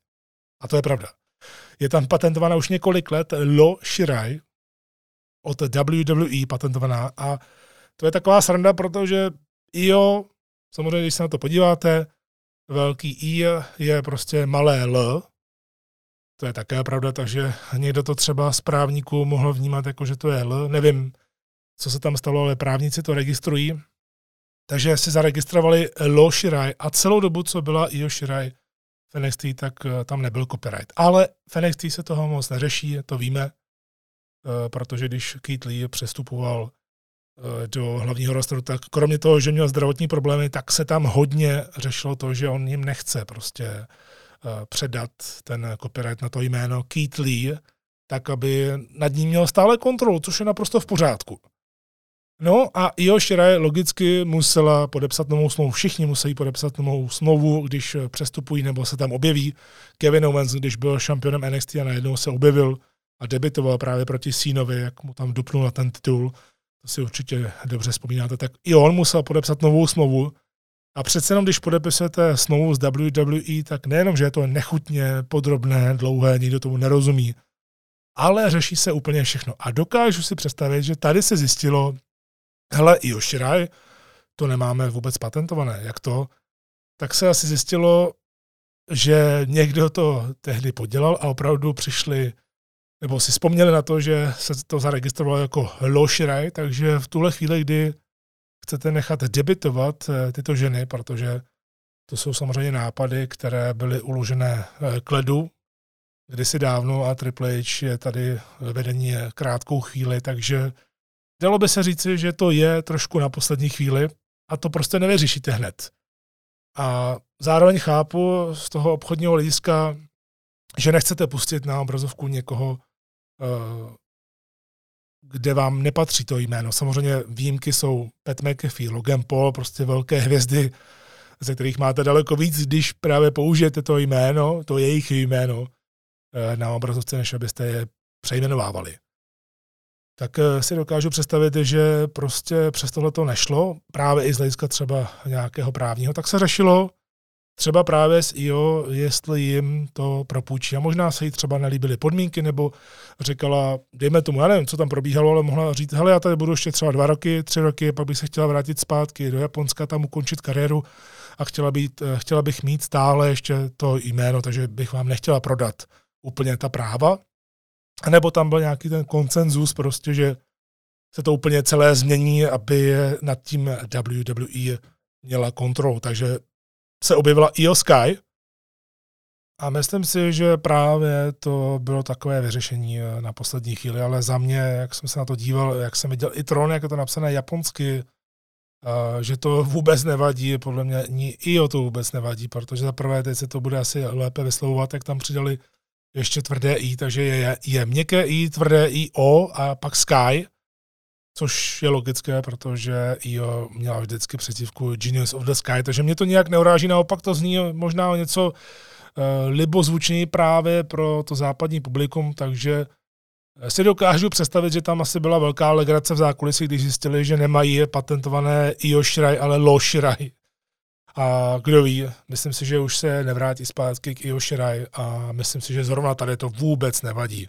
A to je pravda. Je tam patentovaná už několik let Lo Shirai od WWE patentovaná a to je taková sranda, protože Io, samozřejmě, když se na to podíváte, velký I je prostě malé L, to je také pravda, takže někdo to třeba z právníků mohl vnímat jako, že to je L. Nevím, co se tam stalo, ale právníci to registrují. Takže si zaregistrovali Lo Shirai a celou dobu, co byla Io Shirai v NXT, tak eh, tam nebyl copyright. Ale v NXT se toho moc neřeší, to víme, eh, protože když Keith Lee přestupoval eh, do hlavního rosteru, tak kromě toho, že měl zdravotní problémy, tak se tam hodně řešilo to, že on jim nechce prostě předat ten copyright na to jméno Keith Lee, tak aby nad ním měl stále kontrolu, což je naprosto v pořádku. No a Io Shirai logicky musela podepsat novou smlouvu. Všichni musí podepsat novou smlouvu, když přestupují nebo se tam objeví. Kevin Owens, když byl šampionem NXT a najednou se objevil a debitoval právě proti Sínovi, jak mu tam dupnul na ten titul, to si určitě dobře vzpomínáte, tak i on musel podepsat novou smlouvu. A přece jenom, když podepisujete smlouvu s WWE, tak nejenom, že je to nechutně, podrobné, dlouhé, nikdo tomu nerozumí, ale řeší se úplně všechno. A dokážu si představit, že tady se zjistilo, hele, i Shirai, to nemáme vůbec patentované. Jak to? Tak se asi zjistilo, že někdo to tehdy podělal a opravdu přišli, nebo si vzpomněli na to, že se to zaregistrovalo jako Shirai, takže v tuhle chvíli, kdy chcete nechat debitovat eh, tyto ženy, protože to jsou samozřejmě nápady, které byly uložené eh, k ledu kdysi dávno a Triple H je tady vedení krátkou chvíli, takže Dalo by se říci, že to je trošku na poslední chvíli a to prostě nevyřešíte hned. A zároveň chápu z toho obchodního hlediska, že nechcete pustit na obrazovku někoho, eh, kde vám nepatří to jméno. Samozřejmě výjimky jsou Pat McAfee, Logan Paul, prostě velké hvězdy, ze kterých máte daleko víc, když právě použijete to jméno, to jejich jméno eh, na obrazovce, než abyste je přejmenovávali tak eh, si dokážu představit, že prostě přes tohle to nešlo, právě i z hlediska třeba nějakého právního, tak se řešilo třeba právě s IO, jestli jim to propůjčí. A možná se jí třeba nelíbily podmínky, nebo říkala, dejme tomu, já nevím, co tam probíhalo, ale mohla říct, hele, já tady budu ještě třeba dva roky, tři roky, pak bych se chtěla vrátit zpátky do Japonska, tam ukončit kariéru a chtěla, být, eh, chtěla bych mít stále ještě to jméno, takže bych vám nechtěla prodat úplně ta práva, nebo tam byl nějaký ten koncenzus prostě, že se to úplně celé změní, aby nad tím WWE měla kontrolu. Takže se objevila IO Sky a myslím si, že právě to bylo takové vyřešení na poslední chvíli, ale za mě, jak jsem se na to díval, jak jsem viděl i Tron, jak je to napsané japonsky, že to *laughs* vůbec nevadí, podle mě ani IO to vůbec nevadí, protože za prvé teď se to bude asi lépe vyslovovat, jak tam přidali ještě tvrdé I, takže je, je měkké I, tvrdé I, O a pak Sky, což je logické, protože IO měla vždycky přezdívku Genius of the Sky, takže mě to nějak neuráží, naopak to zní možná o něco uh, libozvučněji právě pro to západní publikum, takže si dokážu představit, že tam asi byla velká legrace v zákulisí, když zjistili, že nemají patentované IO Shirai, ale Lo Shirai. A kdo ví, myslím si, že už se nevrátí zpátky k Io a myslím si, že zrovna tady to vůbec nevadí.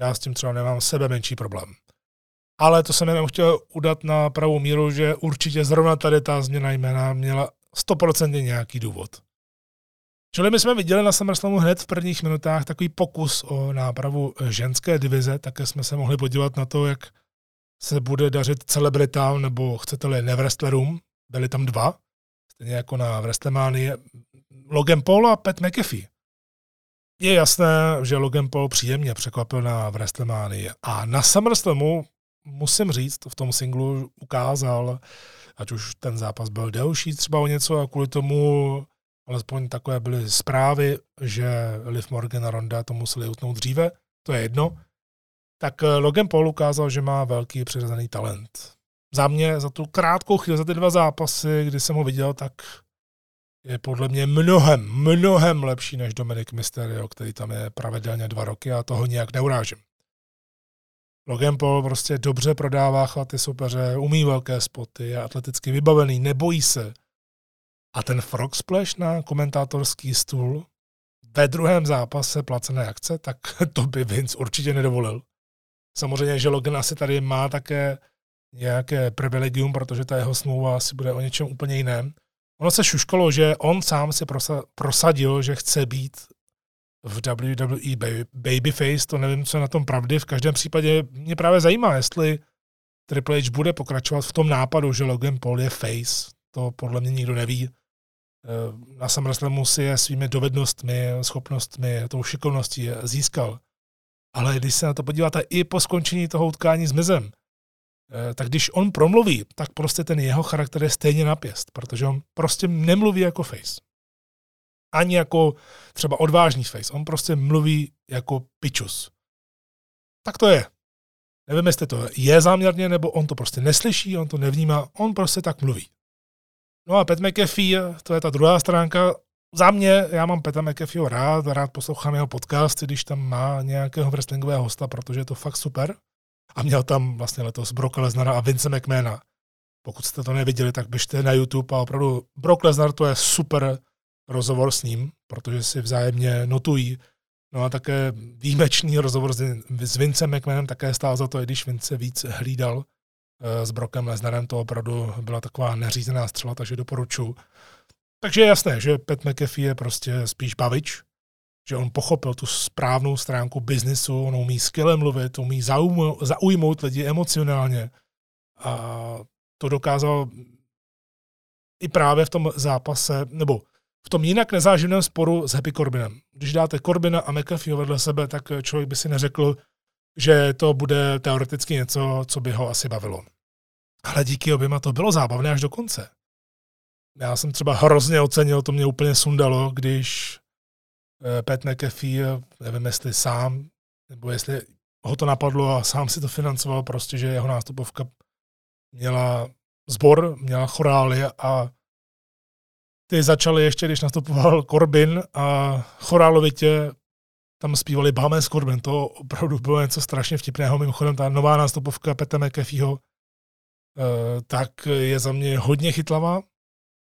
Já s tím třeba nemám sebe menší problém. Ale to jsem jenom chtěl udat na pravou míru, že určitě zrovna tady ta změna jména měla 100% nějaký důvod. Čili my jsme viděli na SummerSlamu hned v prvních minutách takový pokus o nápravu ženské divize, také jsme se mohli podívat na to, jak se bude dařit celebritám, nebo chcete-li nevrestlerům, byli tam dva, stejně jako na WrestleMania, Logan Paul a Pat McAfee. Je jasné, že Logan Paul příjemně překvapil na WrestleMania. A na SummerSlamu, musím říct, v tom singlu ukázal, ať už ten zápas byl delší třeba o něco a kvůli tomu alespoň takové byly zprávy, že Liv Morgan a Ronda to museli utnout dříve, to je jedno, tak Logan Paul ukázal, že má velký přirozený talent. Za mě, za tu krátkou chvíli, za ty dva zápasy, kdy jsem ho viděl, tak je podle mě mnohem, mnohem lepší než Dominik Mysterio, který tam je pravidelně dva roky a toho nijak neurážím. Logan Paul prostě dobře prodává chvaty soupeře, umí velké spoty, je atleticky vybavený, nebojí se. A ten frog splash na komentátorský stůl ve druhém zápase placené akce, tak *laughs* to by Vince určitě nedovolil. Samozřejmě, že Logan asi tady má také nějaké privilegium, protože ta jeho smlouva asi bude o něčem úplně jiném. Ono se šuškalo, že on sám si prosadil, že chce být v WWE Babyface, to nevím, co je na tom pravdy. V každém případě mě právě zajímá, jestli Triple H bude pokračovat v tom nápadu, že Logan Paul je face. To podle mě nikdo neví. Eh, na SummerSlamu si je svými dovednostmi, schopnostmi, tou šikovností získal. Ale když se na to podíváte i po skončení toho utkání s Mizem, tak když on promluví, tak prostě ten jeho charakter je stejně napěst, protože on prostě nemluví jako face. Ani jako třeba odvážný face. On prostě mluví jako pičus. Tak to je. Nevím, jestli to je záměrně, nebo on to prostě neslyší, on to nevnímá, on prostě tak mluví. No a Pat McAfee, to je ta druhá stránka. Za mě, já mám Peta McAfeeho rád, rád poslouchám jeho podcasty, když tam má nějakého wrestlingového hosta, protože je to fakt super a měl tam vlastně letos Brock Lesnara a Vince McMahona. Pokud jste to neviděli, tak běžte na YouTube a opravdu Brock Lesnar to je super rozhovor s ním, protože si vzájemně notují. No a také výjimečný rozhovor s Vincem McMahonem také stál za to, i když Vince víc hlídal eh, s Brockem Lesnarem, to opravdu byla taková neřízená střela, takže doporučuji. Takže je jasné, že Pat McAfee je prostě spíš bavič, že on pochopil tu správnou stránku biznisu, on umí skvěle mluvit, umí zaujmout, zaujmout lidi emocionálně. A to dokázal i právě v tom zápase, nebo v tom jinak nezáživném sporu s Happy Corbinem. Když dáte Corbina a McAfee vedle sebe, tak člověk by si neřekl, že to bude teoreticky něco, co by ho asi bavilo. Ale díky oběma to bylo zábavné až do konce. Já jsem třeba hrozně ocenil, to mě úplně sundalo, když Pat McAfee, nevím jestli sám, nebo jestli ho to napadlo a sám si to financoval, prostě, že jeho nástupovka měla zbor, měla chorály a ty začaly ještě, když nastupoval Corbin a chorálovitě tam zpívali Bahamas Corbin. To opravdu bylo něco strašně vtipného. Mimochodem ta nová nástupovka Peta McAfeeho eh, tak je za mě hodně chytlavá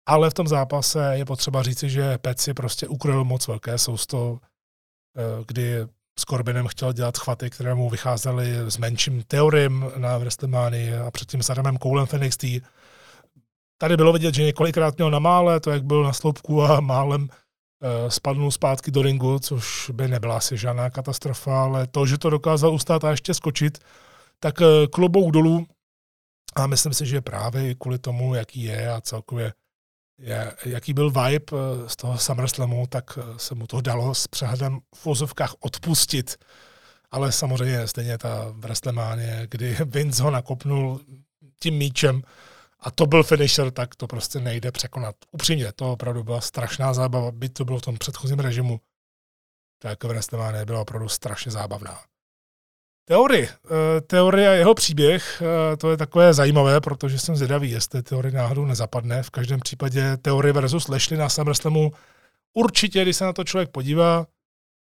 ale v tom zápase je potřeba říci, že Peci prostě ukryl moc velké sousto, eh, kdy s Corbinem chtěl dělat chvaty, které mu vycházely s menším teoriem na WrestleMania a předtím s Adamem Koulem v NXT. Tady bylo vidět, že několikrát měl na mále, to jak byl na sloupku a málem eh, spadnul zpátky do ringu, což by nebyla asi žádná katastrofa, ale to, že to dokázal ustát a ještě skočit, tak eh, klobouk dolů a myslím si, že právě kvůli tomu, jaký je a celkově jaký byl vibe eh, z toho SummerSlamu, tak eh, se mu to dalo s přehledem v vozovkách odpustit. Ale samozřejmě stejně ta WrestleMania, kdy *laughs* Vince ho nakopnul tím míčem a to byl finisher, tak to prostě nejde překonat. Upřímně, to opravdu byla strašná zábava, byť to bylo v tom předchozím režimu, tak WrestleMania byla opravdu strašně zábavná. Teorie. Eh, teorie a jeho příběh, eh, to je takové zajímavé, protože jsem zvědavý, jestli teorie náhodou nezapadne. V každém případě teorie versus Lešli na SummerSlamu určitě, když se na to člověk podívá,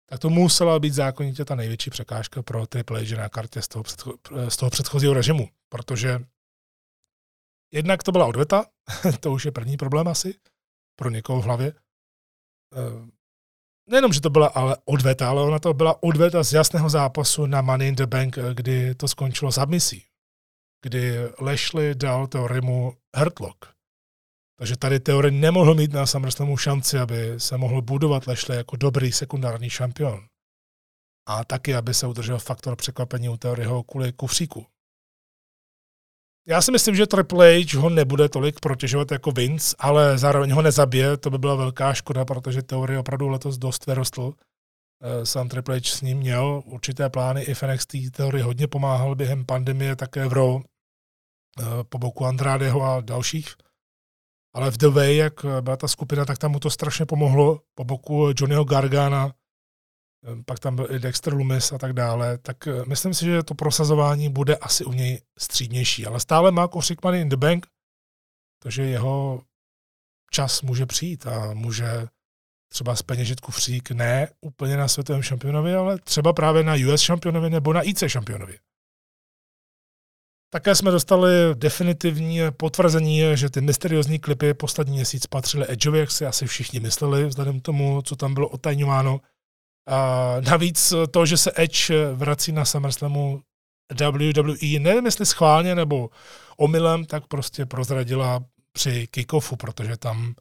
tak to musela být zákonitě ta největší překážka pro Triple H na kartě z toho, předcho- eh, z toho předchozího režimu, protože jednak to byla odveta, *laughs* to už je první problém asi pro někoho v hlavě nejenom, že to byla ale odveta, ale ona to byla odveta z jasného zápasu na Money in the Bank, kdy to skončilo submisí. Kdy Lashley dal Teorimu hurtlock. Takže tady Teory nemohl mít na SummerSlamu šanci, aby se mohl budovat Lashley jako dobrý sekundární šampion. A taky, aby se udržel faktor překvapení u Teoryho kvůli kufříku. Já si myslím, že Triple H ho nebude tolik protěžovat jako Vince, ale zároveň ho nezabije, to by byla velká škoda, protože teorie opravdu letos dost vyrostl. Eh, Sam Triple H s ním měl určité plány, i v teorie hodně pomáhal během pandemie, také v Raw, eh, po boku Andradeho a dalších. Ale v The Way, jak byla ta skupina, tak tam mu to strašně pomohlo po boku Johnnyho Gargana, pak tam byl i Dexter Lumis a tak dále, tak myslím si, že to prosazování bude asi u něj střídnější. Ale stále má košík money in the bank, takže jeho čas může přijít a může třeba z peněžitku fřík, ne úplně na světovém šampionovi, ale třeba právě na US šampionovi nebo na IC šampionovi. Také jsme dostali definitivní potvrzení, že ty mysteriózní klipy poslední měsíc patřily Edgeovi, jak si asi všichni mysleli, vzhledem k tomu, co tam bylo otajňováno. A navíc to, že se Edge vrací na SummerSlamu WWE, nevím jestli schválně nebo omylem, tak prostě prozradila při kickoffu, protože tam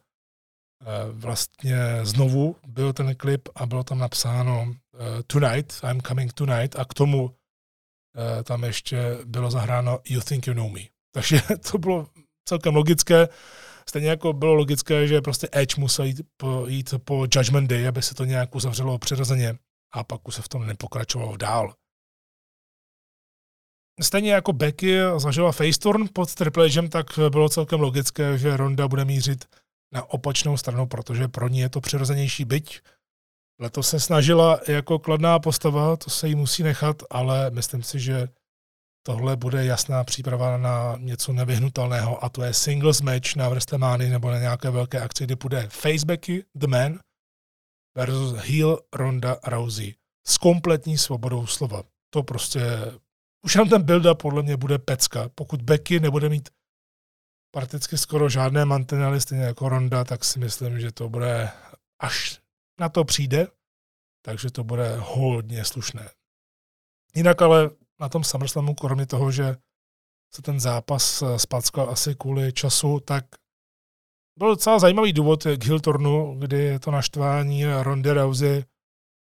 Eh, vlastně znovu byl ten klip a bylo tam napsáno eh, Tonight, I'm coming tonight a k tomu eh, tam ještě bylo zahráno You think you know me. Takže *laughs* to bylo celkem logické. Stejně jako bylo logické, že prostě Edge musel jít po, jít po Judgment Day, aby se to nějak uzavřelo přirozeně a pak už se v tom nepokračovalo dál. Stejně jako Becky zažila faceturn pod Triple H, tak bylo celkem logické, že Ronda bude mířit na opačnou stranu, protože pro ní je to přirozenější byť. Letos se snažila jako kladná postava, to se jí musí nechat, ale myslím si, že tohle bude jasná příprava na něco nevyhnutelného a to je singles match na Vrstemány nebo na nějaké velké akci, kdy bude Facebacky, The Man versus Heel Ronda Rousey s kompletní svobodou slova. To prostě, už jenom ten build podle mě bude pecka. Pokud Becky nebude mít prakticky skoro žádné mantinely, stejně jako Ronda, tak si myslím, že to bude, až na to přijde, takže to bude hodně slušné. Jinak ale na tom SummerSlamu, kromě toho, že se ten zápas spackal asi kvůli času, tak byl docela zajímavý důvod k Hiltornu, kdy to naštvání Rondy Rousey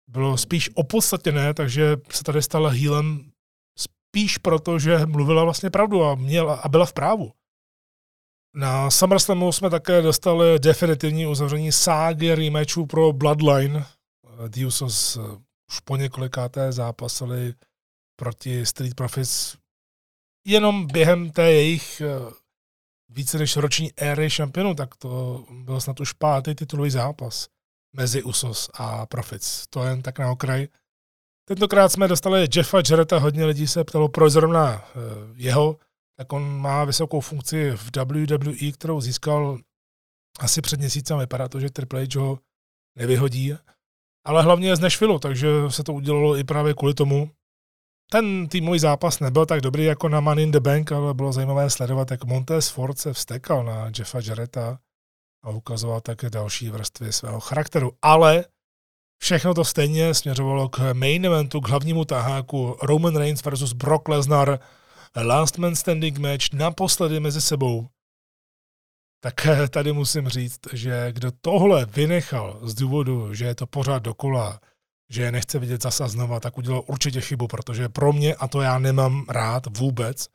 bylo spíš opodstatněné, takže se tady stala healem spíš proto, že mluvila vlastně pravdu a, měla, a byla v právu. Na SummerSlamu jsme také dostali definitivní uzavření ságy rematchů pro Bloodline. The Usos eh, už po několikáté zápasili proti Street Profits jenom během té jejich eh, více než roční éry šampionů, tak to byl snad už pátý titulový zápas mezi Usos a Profits. To jen tak na okraj. Tentokrát jsme dostali Jeffa Jarretta, hodně lidí se ptalo, proč zrovna eh, jeho tak on má vysokou funkci v WWE, kterou získal asi před měsícem. Vypadá to, že Triple H ho nevyhodí, ale hlavně je z Nashville, takže se to udělalo i právě kvůli tomu. Ten týmový zápas nebyl tak dobrý jako na Money in the Bank, ale bylo zajímavé sledovat, jak Montez Ford se vstekal na Jeffa Jarretta a ukazoval také další vrstvy svého charakteru. Ale všechno to stejně směřovalo k main eventu, k hlavnímu taháku Roman Reigns versus Brock Lesnar – last man standing match naposledy mezi sebou, tak *laughs* tady musím říct, že kdo tohle vynechal z důvodu, že je to pořád dokola, že je nechce vidět zase znova, tak udělal určitě chybu, protože pro mě, a to já nemám rád vůbec,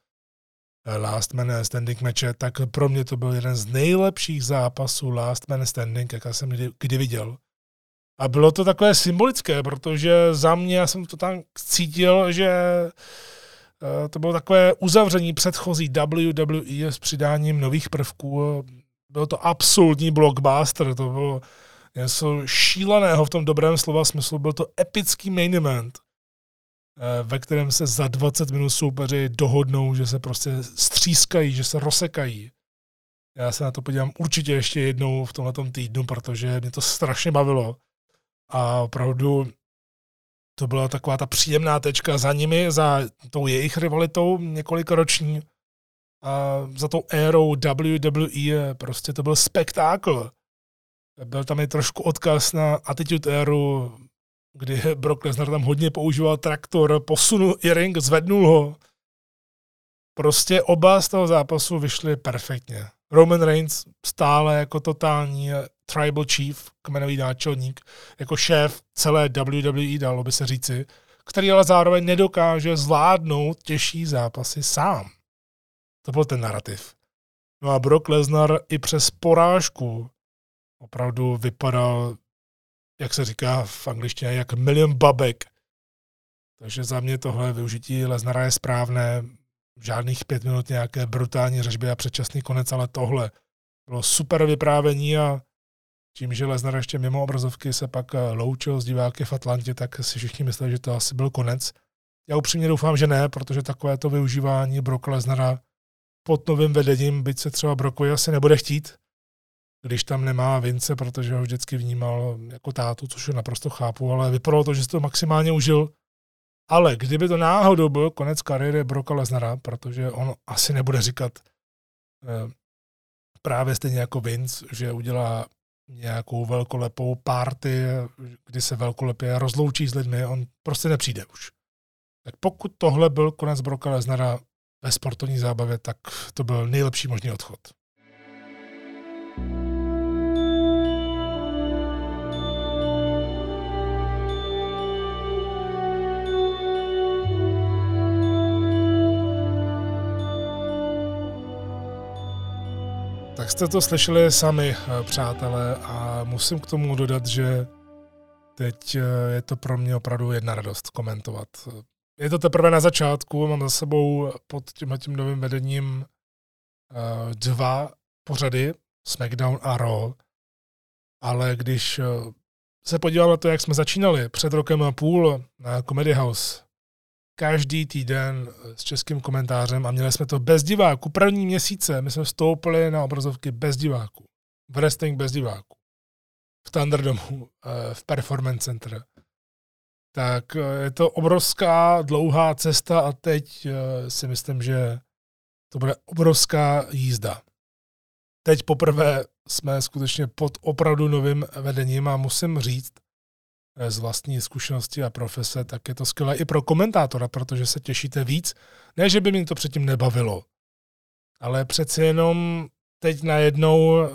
eh, Last Man Standing matche, tak pro mě to byl jeden z nejlepších zápasů Last Man Standing, jak jsem kdy, kdy viděl. A bylo to takové symbolické, protože za mě já jsem to tam cítil, že Eh, to bylo takové uzavření předchozí WWE s přidáním nových prvků. Bylo to absolutní blockbuster, to bylo něco šíleného v tom dobrém slova smyslu. Byl to epický main event, eh, ve kterém se za 20 minut soupeři dohodnou, že se prostě střískají, že se rozsekají. Já se na to podívám určitě ještě jednou v tomhle týdnu, protože mě to strašně bavilo. A opravdu to byla taková ta příjemná tečka za nimi, za tou jejich rivalitou několikroční a za tou érou WWE, prostě to byl spektákl. Byl tam i trošku odkaz na Attitude éru, kdy Brock Lesnar tam hodně používal traktor, posunul i ring, zvednul ho. Prostě oba z toho zápasu vyšly perfektně. Roman Reigns stále jako totální tribal chief, kmenový náčelník, jako šéf celé WWE, dalo by se říci, který ale zároveň nedokáže zvládnout těžší zápasy sám. To byl ten narrativ. No a Brock Lesnar i přes porážku opravdu vypadal, jak se říká v angličtině, jak milion babek. Takže za mě tohle využití Lesnara je správné. Žádných pět minut nějaké brutální řežby a předčasný konec, ale tohle bylo super vyprávění a tím, že Lesnar ještě mimo obrazovky se pak loučil s diváky v Atlantě, tak si všichni mysleli, že to asi byl konec. Já upřímně doufám, že ne, protože takové to využívání Brock Lesnara pod novým vedením, byť se třeba Brockovi asi nebude chtít, když tam nemá Vince, protože ho vždycky vnímal jako tátu, což je naprosto chápu, ale vypadalo to, že si to maximálně užil. Ale kdyby to náhodou byl konec kariéry Broka Lesnara, protože on asi nebude říkat eh, právě stejně jako Vince, že udělá nějakou velkolepou party, kdy se velkolepě rozloučí s lidmi, on prostě nepřijde už. Tak pokud tohle byl konec Broka Lesnara ve sportovní zábavě, tak to byl nejlepší možný odchod. Tak jste to slyšeli sami, eh, přátelé, a musím k tomu dodat, že teď eh, je to pro mě opravdu jedna radost komentovat. Je to teprve na začátku, mám za sebou pod tím, tím novým vedením eh, dva pořady, SmackDown a Raw, ale když se podívám na to, jak jsme začínali před rokem a půl na Comedy House, každý týden s českým komentářem a měli jsme to bez diváků. První měsíce my jsme vstoupili na obrazovky bez diváků. V wrestling bez diváků. V Thunderdomu, eh, v Performance Center. Tak eh, je to obrovská dlouhá cesta a teď eh, si myslím, že to bude obrovská jízda. Teď poprvé jsme skutečně pod opravdu novým vedením a musím říct, z vlastní zkušenosti a profese, tak je to skvělé i pro komentátora, protože se těšíte víc. Ne, že by mě to předtím nebavilo, ale přeci jenom teď najednou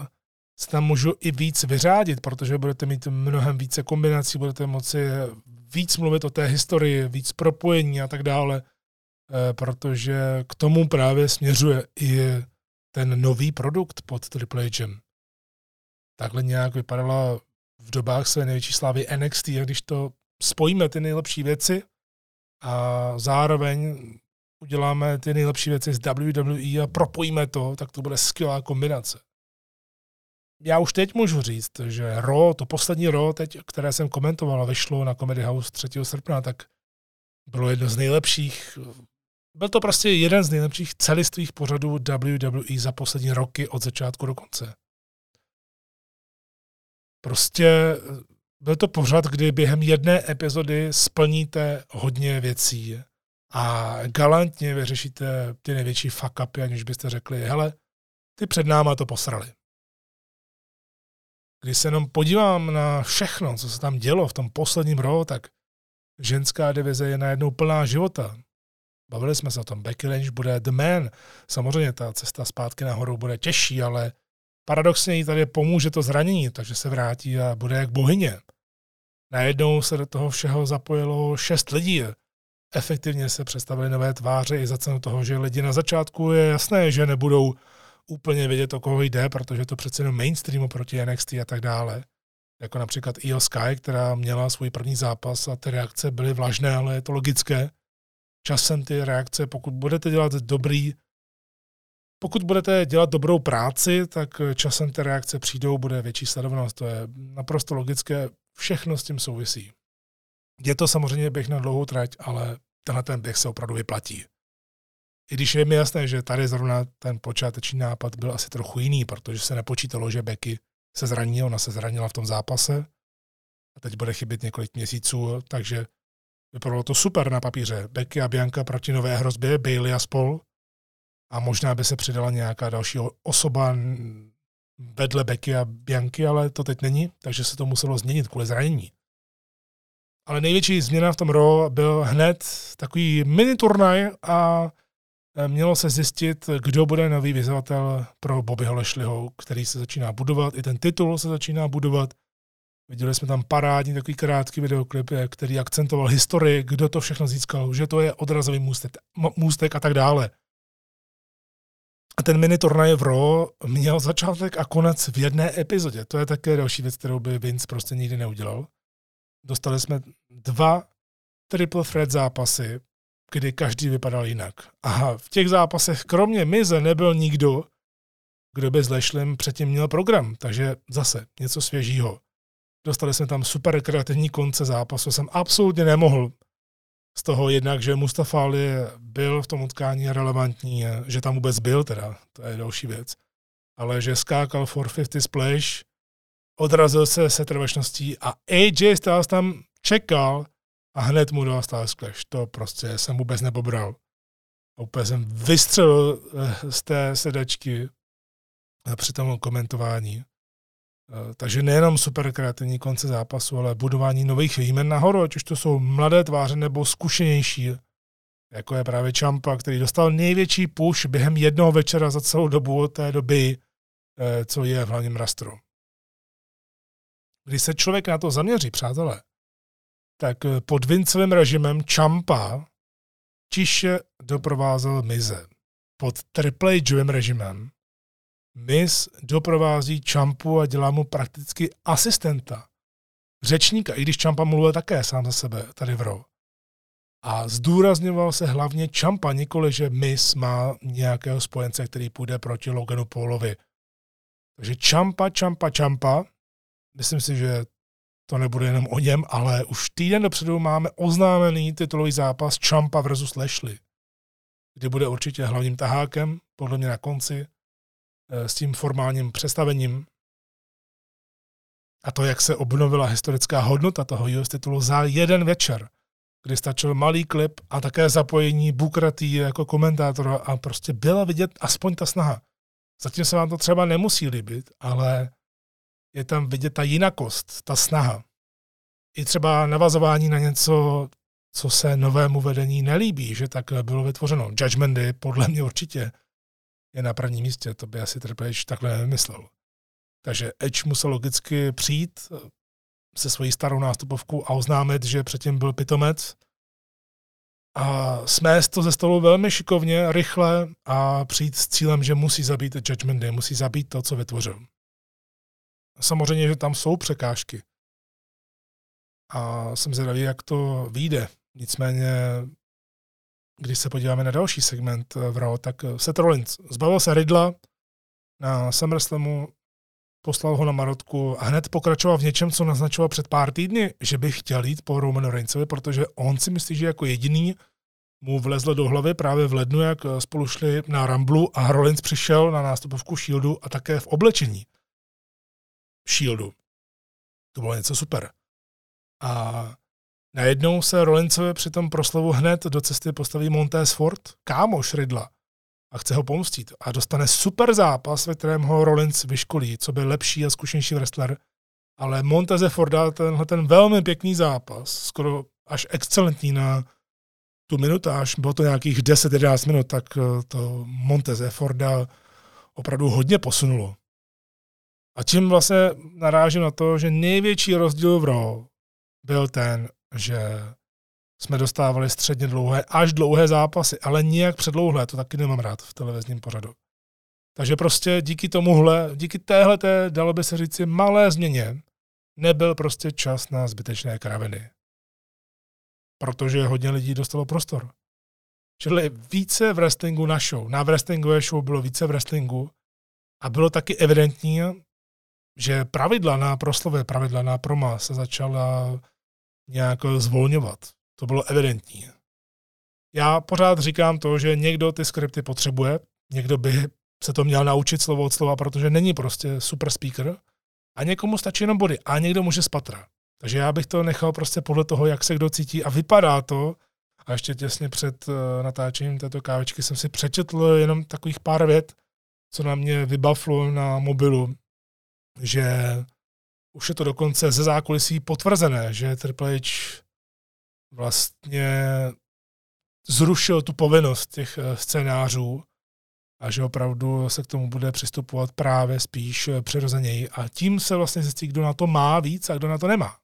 se tam můžu i víc vyřádit, protože budete mít mnohem více kombinací, budete moci víc mluvit o té historii, víc propojení a tak dále, eh, protože k tomu právě směřuje i ten nový produkt pod Triple H. Takhle nějak vypadala v dobách své největší slávy NXT, a když to spojíme ty nejlepší věci a zároveň uděláme ty nejlepší věci z WWE a propojíme to, tak to bude skvělá kombinace. Já už teď můžu říct, že Ro, to poslední Ro, teď, které jsem komentoval vyšlo na Comedy House 3. srpna, tak bylo jedno z nejlepších, byl to prostě jeden z nejlepších celistvých pořadů WWE za poslední roky od začátku do konce. Prostě eh, byl to pořad, kdy během jedné epizody splníte hodně věcí a galantně vyřešíte ty největší fuck upy, aniž byste řekli, hele, ty před náma to posrali. Když se jenom podívám na všechno, co se tam dělo v tom posledním rohu, tak ženská divize je najednou plná života. Bavili jsme se o tom, Becky Lynch bude the man. Samozřejmě ta cesta zpátky nahoru bude těžší, ale paradoxně jí tady pomůže to zranění, takže se vrátí a bude jak bohyně. Najednou se do toho všeho zapojilo šest lidí. Efektivně se představili nové tváře i za cenu toho, že lidi na začátku je jasné, že nebudou úplně vědět, o koho jde, protože to přece jenom mainstreamu proti NXT a tak dále. Jako například Io Sky, která měla svůj první zápas a ty reakce byly vlažné, ale je to logické. Časem ty reakce, pokud budete dělat dobrý pokud budete dělat dobrou práci, tak časem ty reakce přijdou, bude větší sledovanost. To je naprosto logické, všechno s tím souvisí. Je to samozřejmě běh na dlouhou trať, ale tenhle ten běh se opravdu vyplatí. I když je mi jasné, že tady zrovna ten počáteční nápad byl asi trochu jiný, protože se nepočítalo, že Becky se zraní, ona se zranila v tom zápase a teď bude chybět několik měsíců, takže vypadalo to super na papíře. Becky a Bianca proti nové hrozbě, Bailey a spol a možná by se přidala nějaká další osoba vedle Becky a Bianky, ale to teď není, takže se to muselo změnit kvůli zranění. Ale největší změna v tom RO byl hned takový mini turnaj a e, mělo se zjistit, kdo bude nový vyzvatel pro Bobbyho Lešliho, který se začíná budovat, i ten titul se začíná budovat. Viděli jsme tam parádní takový krátký videoklip, e, který akcentoval historii, kdo to všechno získal, že to je odrazový můstek, můstek a tak dále. A ten mini turnaj v Raw měl začátek a konec v jedné epizodě. To je také další věc, kterou by Vince prostě nikdy neudělal. Dostali jsme dva triple threat zápasy, kdy každý vypadal jinak. A v těch zápasech kromě Mize nebyl nikdo, kdo by s Lashlem předtím měl program. Takže zase něco svěžího. Dostali jsme tam super kreativní konce zápasu. Jsem absolutně nemohl z toho jednak, že Mustafa Ali byl v tom utkání relevantní, že tam vůbec byl teda, to je další věc, ale že skákal for 50 splash, odrazil se se trvačností a AJ Styles tam čekal a hned mu dal Styles splash. To prostě jsem vůbec nepobral. A úplně jsem vystřelil eh, z té sedačky při tom komentování. Eh, takže nejenom super kreativní konce zápasu, ale budování nových jmen nahoru, ať už to jsou mladé tváře nebo zkušenější, jako je právě Čampa, který dostal největší push během jednoho večera za celou dobu od té doby, eh, co je v hlavním rastru. Když se člověk na to zaměří, přátelé, tak eh, pod Vincovým režimem Čampa tiše doprovázel Mize. Pod Triple režimem Miss doprovází Čampu a dělá mu prakticky asistenta. Řečníka, i když Čampa mluvil také sám za sebe tady v Raw. A zdůrazňoval se hlavně Čampa, nikoli, že Miss má nějakého spojence, který půjde proti Loganu Paulovi. Takže Čampa, Čampa, Čampa. Myslím si, že to nebude jenom o něm, ale už týden dopředu máme oznámený titulový zápas Čampa versus Lashley, kdy bude určitě hlavním tahákem, podle mě na konci, s tím formálním představením a to, jak se obnovila historická hodnota toho US titulu za jeden večer, kdy stačil malý klip a také zapojení Bukratý jako komentátora a prostě byla vidět aspoň ta snaha. Zatím se vám to třeba nemusí líbit, ale je tam vidět ta jinakost, ta snaha. I třeba navazování na něco, co se novému vedení nelíbí, že tak bylo vytvořeno. Judgment Day podle mě určitě je na prvním místě. To by asi Triple H takhle nevymyslel. Takže Edge musel logicky přijít eh, se svojí starou nástupovkou a oznámit, že předtím byl pitomec a smést to ze stolu velmi šikovně, rychle a přijít s cílem, že musí zabít Judgment Day, musí zabít to, co vytvořil. Samozřejmě, že tam jsou překážky. A jsem zvědavý, jak to vyjde. Nicméně když se podíváme na další segment eh, v Raw, tak eh, Seth Rollins zbavil se Ridla na SummerSlamu, poslal ho na Marotku a hned pokračoval v něčem, co naznačoval před pár týdny, že by chtěl jít po Romanu Reignsovi, protože on si myslí, že jako jediný mu vlezlo do hlavy právě v lednu, jak eh, spolu šli na Ramblu a Rollins přišel na nástupovku Shieldu a také v oblečení Shieldu. To bylo něco super. A Najednou se Rollinsovi při tom proslovu hned do cesty postaví Montez Ford, kámoš Ridla, a chce ho pomstit. A dostane super zápas, ve kterém ho Rollins vyškolí, co by lepší a zkušenější wrestler. Ale Monteze Forda tenhle ten velmi pěkný zápas, skoro až excelentní na tu minutáž, bylo to nějakých 10-11 minut, tak eh, to Monteze Forda opravdu hodně posunulo. A tím vlastně narážím na to, že největší rozdíl v Raw byl ten, že jsme dostávali středně dlouhé až dlouhé zápasy, ale nijak předlouhlé, to taky nemám rád v televizním pořadu. Takže prostě díky tomuhle, díky téhle, dalo by se říci, malé změně, nebyl prostě čas na zbytečné kraviny. Protože hodně lidí dostalo prostor. Čili více v wrestlingu na show. Na wrestlingové show bylo více v wrestlingu a bylo taky evidentní, že pravidla na proslovy, pravidla na proma se začala nějak zvolňovat. To bylo evidentní. Já pořád říkám to, že někdo ty skripty potřebuje, někdo by se to měl naučit slovo od slova, protože není prostě super speaker a někomu stačí jenom body a někdo může spatra. Takže já bych to nechal prostě podle toho, jak se kdo cítí a vypadá to. A ještě těsně před eh, natáčením této kávečky jsem si přečetl jenom takových pár vět, co na mě vybavlo na mobilu, že už je to dokonce ze zákulisí potvrzené, že Triple H vlastně zrušil tu povinnost těch eh, scénářů a že opravdu se k tomu bude přistupovat právě spíš eh, přirozeněji. A tím se vlastně zjistí, kdo na to má víc a kdo na to nemá.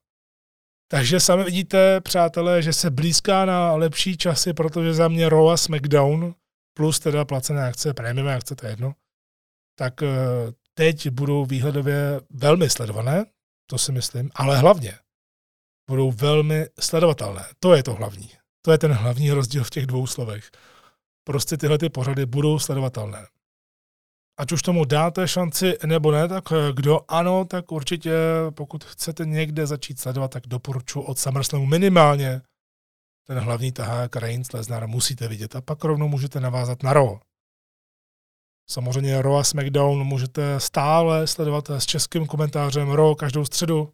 Takže sami vidíte, přátelé, že se blízká na lepší časy, protože za mě Raw a SmackDown plus teda placené akce, prémiové akce, to je jedno, tak eh, teď budou výhledově velmi sledované, to si myslím, ale hlavně budou velmi sledovatelné. To je to hlavní. To je ten hlavní rozdíl v těch dvou slovech. Prostě tyhle ty pořady budou sledovatelné. Ať už tomu dáte šanci nebo ne, tak eh, kdo ano, tak určitě pokud chcete někde začít sledovat, tak doporučuji od SummerSlamu minimálně ten hlavní tahák Reigns Lesnar musíte vidět a pak rovnou můžete navázat na Raw. Samozřejmě Raw a SmackDown můžete stále sledovat s českým komentářem Raw každou středu,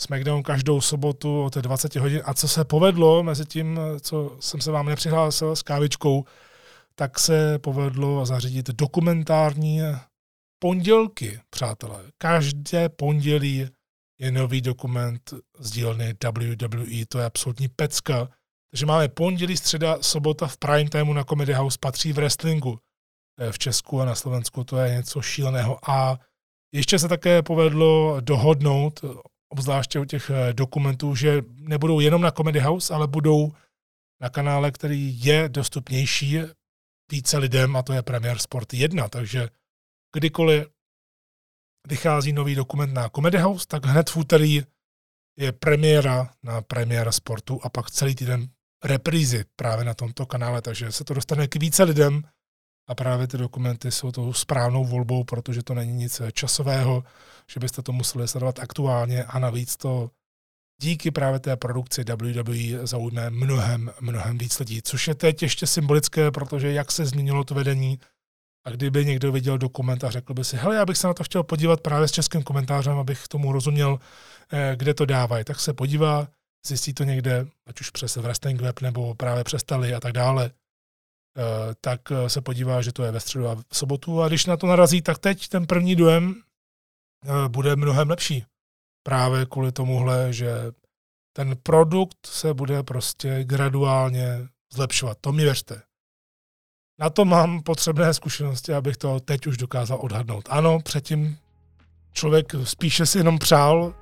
SmackDown každou sobotu od 20 hodin. A co se povedlo mezi tím, co jsem se vám nepřihlásil s kávičkou, tak se povedlo zařídit dokumentární pondělky, přátelé. Každé pondělí je nový dokument z dílny WWE, to je absolutní pecka. Takže máme pondělí, středa, sobota v prime timeu na Comedy House patří v wrestlingu. V Česku a na Slovensku to je něco šíleného. A ještě se také povedlo dohodnout, obzvláště u těch eh, dokumentů, že nebudou jenom na Comedy House, ale budou na kanále, který je dostupnější více lidem, a to je Premier Sport 1. Takže kdykoliv vychází nový dokument na Comedy House, tak hned v úterý je premiéra na Premiéra Sportu a pak celý týden reprízy právě na tomto kanále, takže se to dostane k více lidem a právě ty dokumenty jsou tou správnou volbou, protože to není nic časového, že byste to museli sledovat aktuálně a navíc to díky právě té produkci WWE zaujme mnohem, mnohem víc lidí, což je teď ještě symbolické, protože jak se změnilo to vedení a kdyby někdo viděl dokument a řekl by si, hele, já bych se na to chtěl podívat právě s českým komentářem, abych tomu rozuměl, eh, kde to dávají, tak se podívá, zjistí to někde, ať už přes wrestling web nebo právě přes Tali a tak dále, tak eh, se podívá, že to je ve středu a v sobotu a když na to narazí, tak teď ten první dojem eh, bude mnohem lepší. Právě kvůli tomuhle, že ten produkt se bude prostě graduálně zlepšovat. To mi věřte. Na to mám potřebné zkušenosti, abych to teď už dokázal odhadnout. Ano, předtím člověk spíše si jenom přál,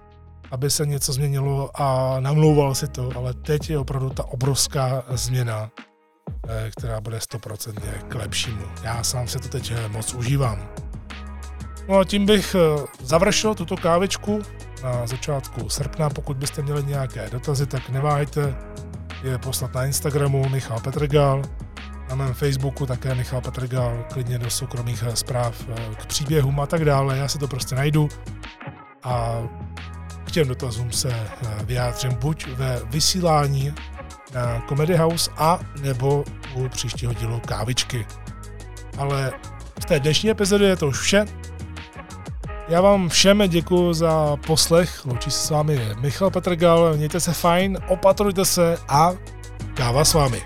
aby se něco změnilo a namlouval si to, ale teď je opravdu ta obrovská změna, eh, která bude stoprocentně k lepšímu. Já sám se to teď eh, moc užívám. No a tím bych eh, završil tuto kávičku na začátku srpna. Pokud byste měli nějaké dotazy, tak neváhejte je poslat na Instagramu Michal Petrgal, na mém Facebooku také Michal Petrgal, klidně do soukromých zpráv k příběhům a tak dále. Já se to prostě najdu a těm dotazům se eh, vyjádřím buď ve vysílání na Comedy House a nebo u příštího dílu kávičky. Ale v té dnešní epizodě je to už vše. Já vám všem děkuji za poslech. Loučí se s vámi Michal Petrgal. Mějte se fajn, opatrujte se a káva s vámi.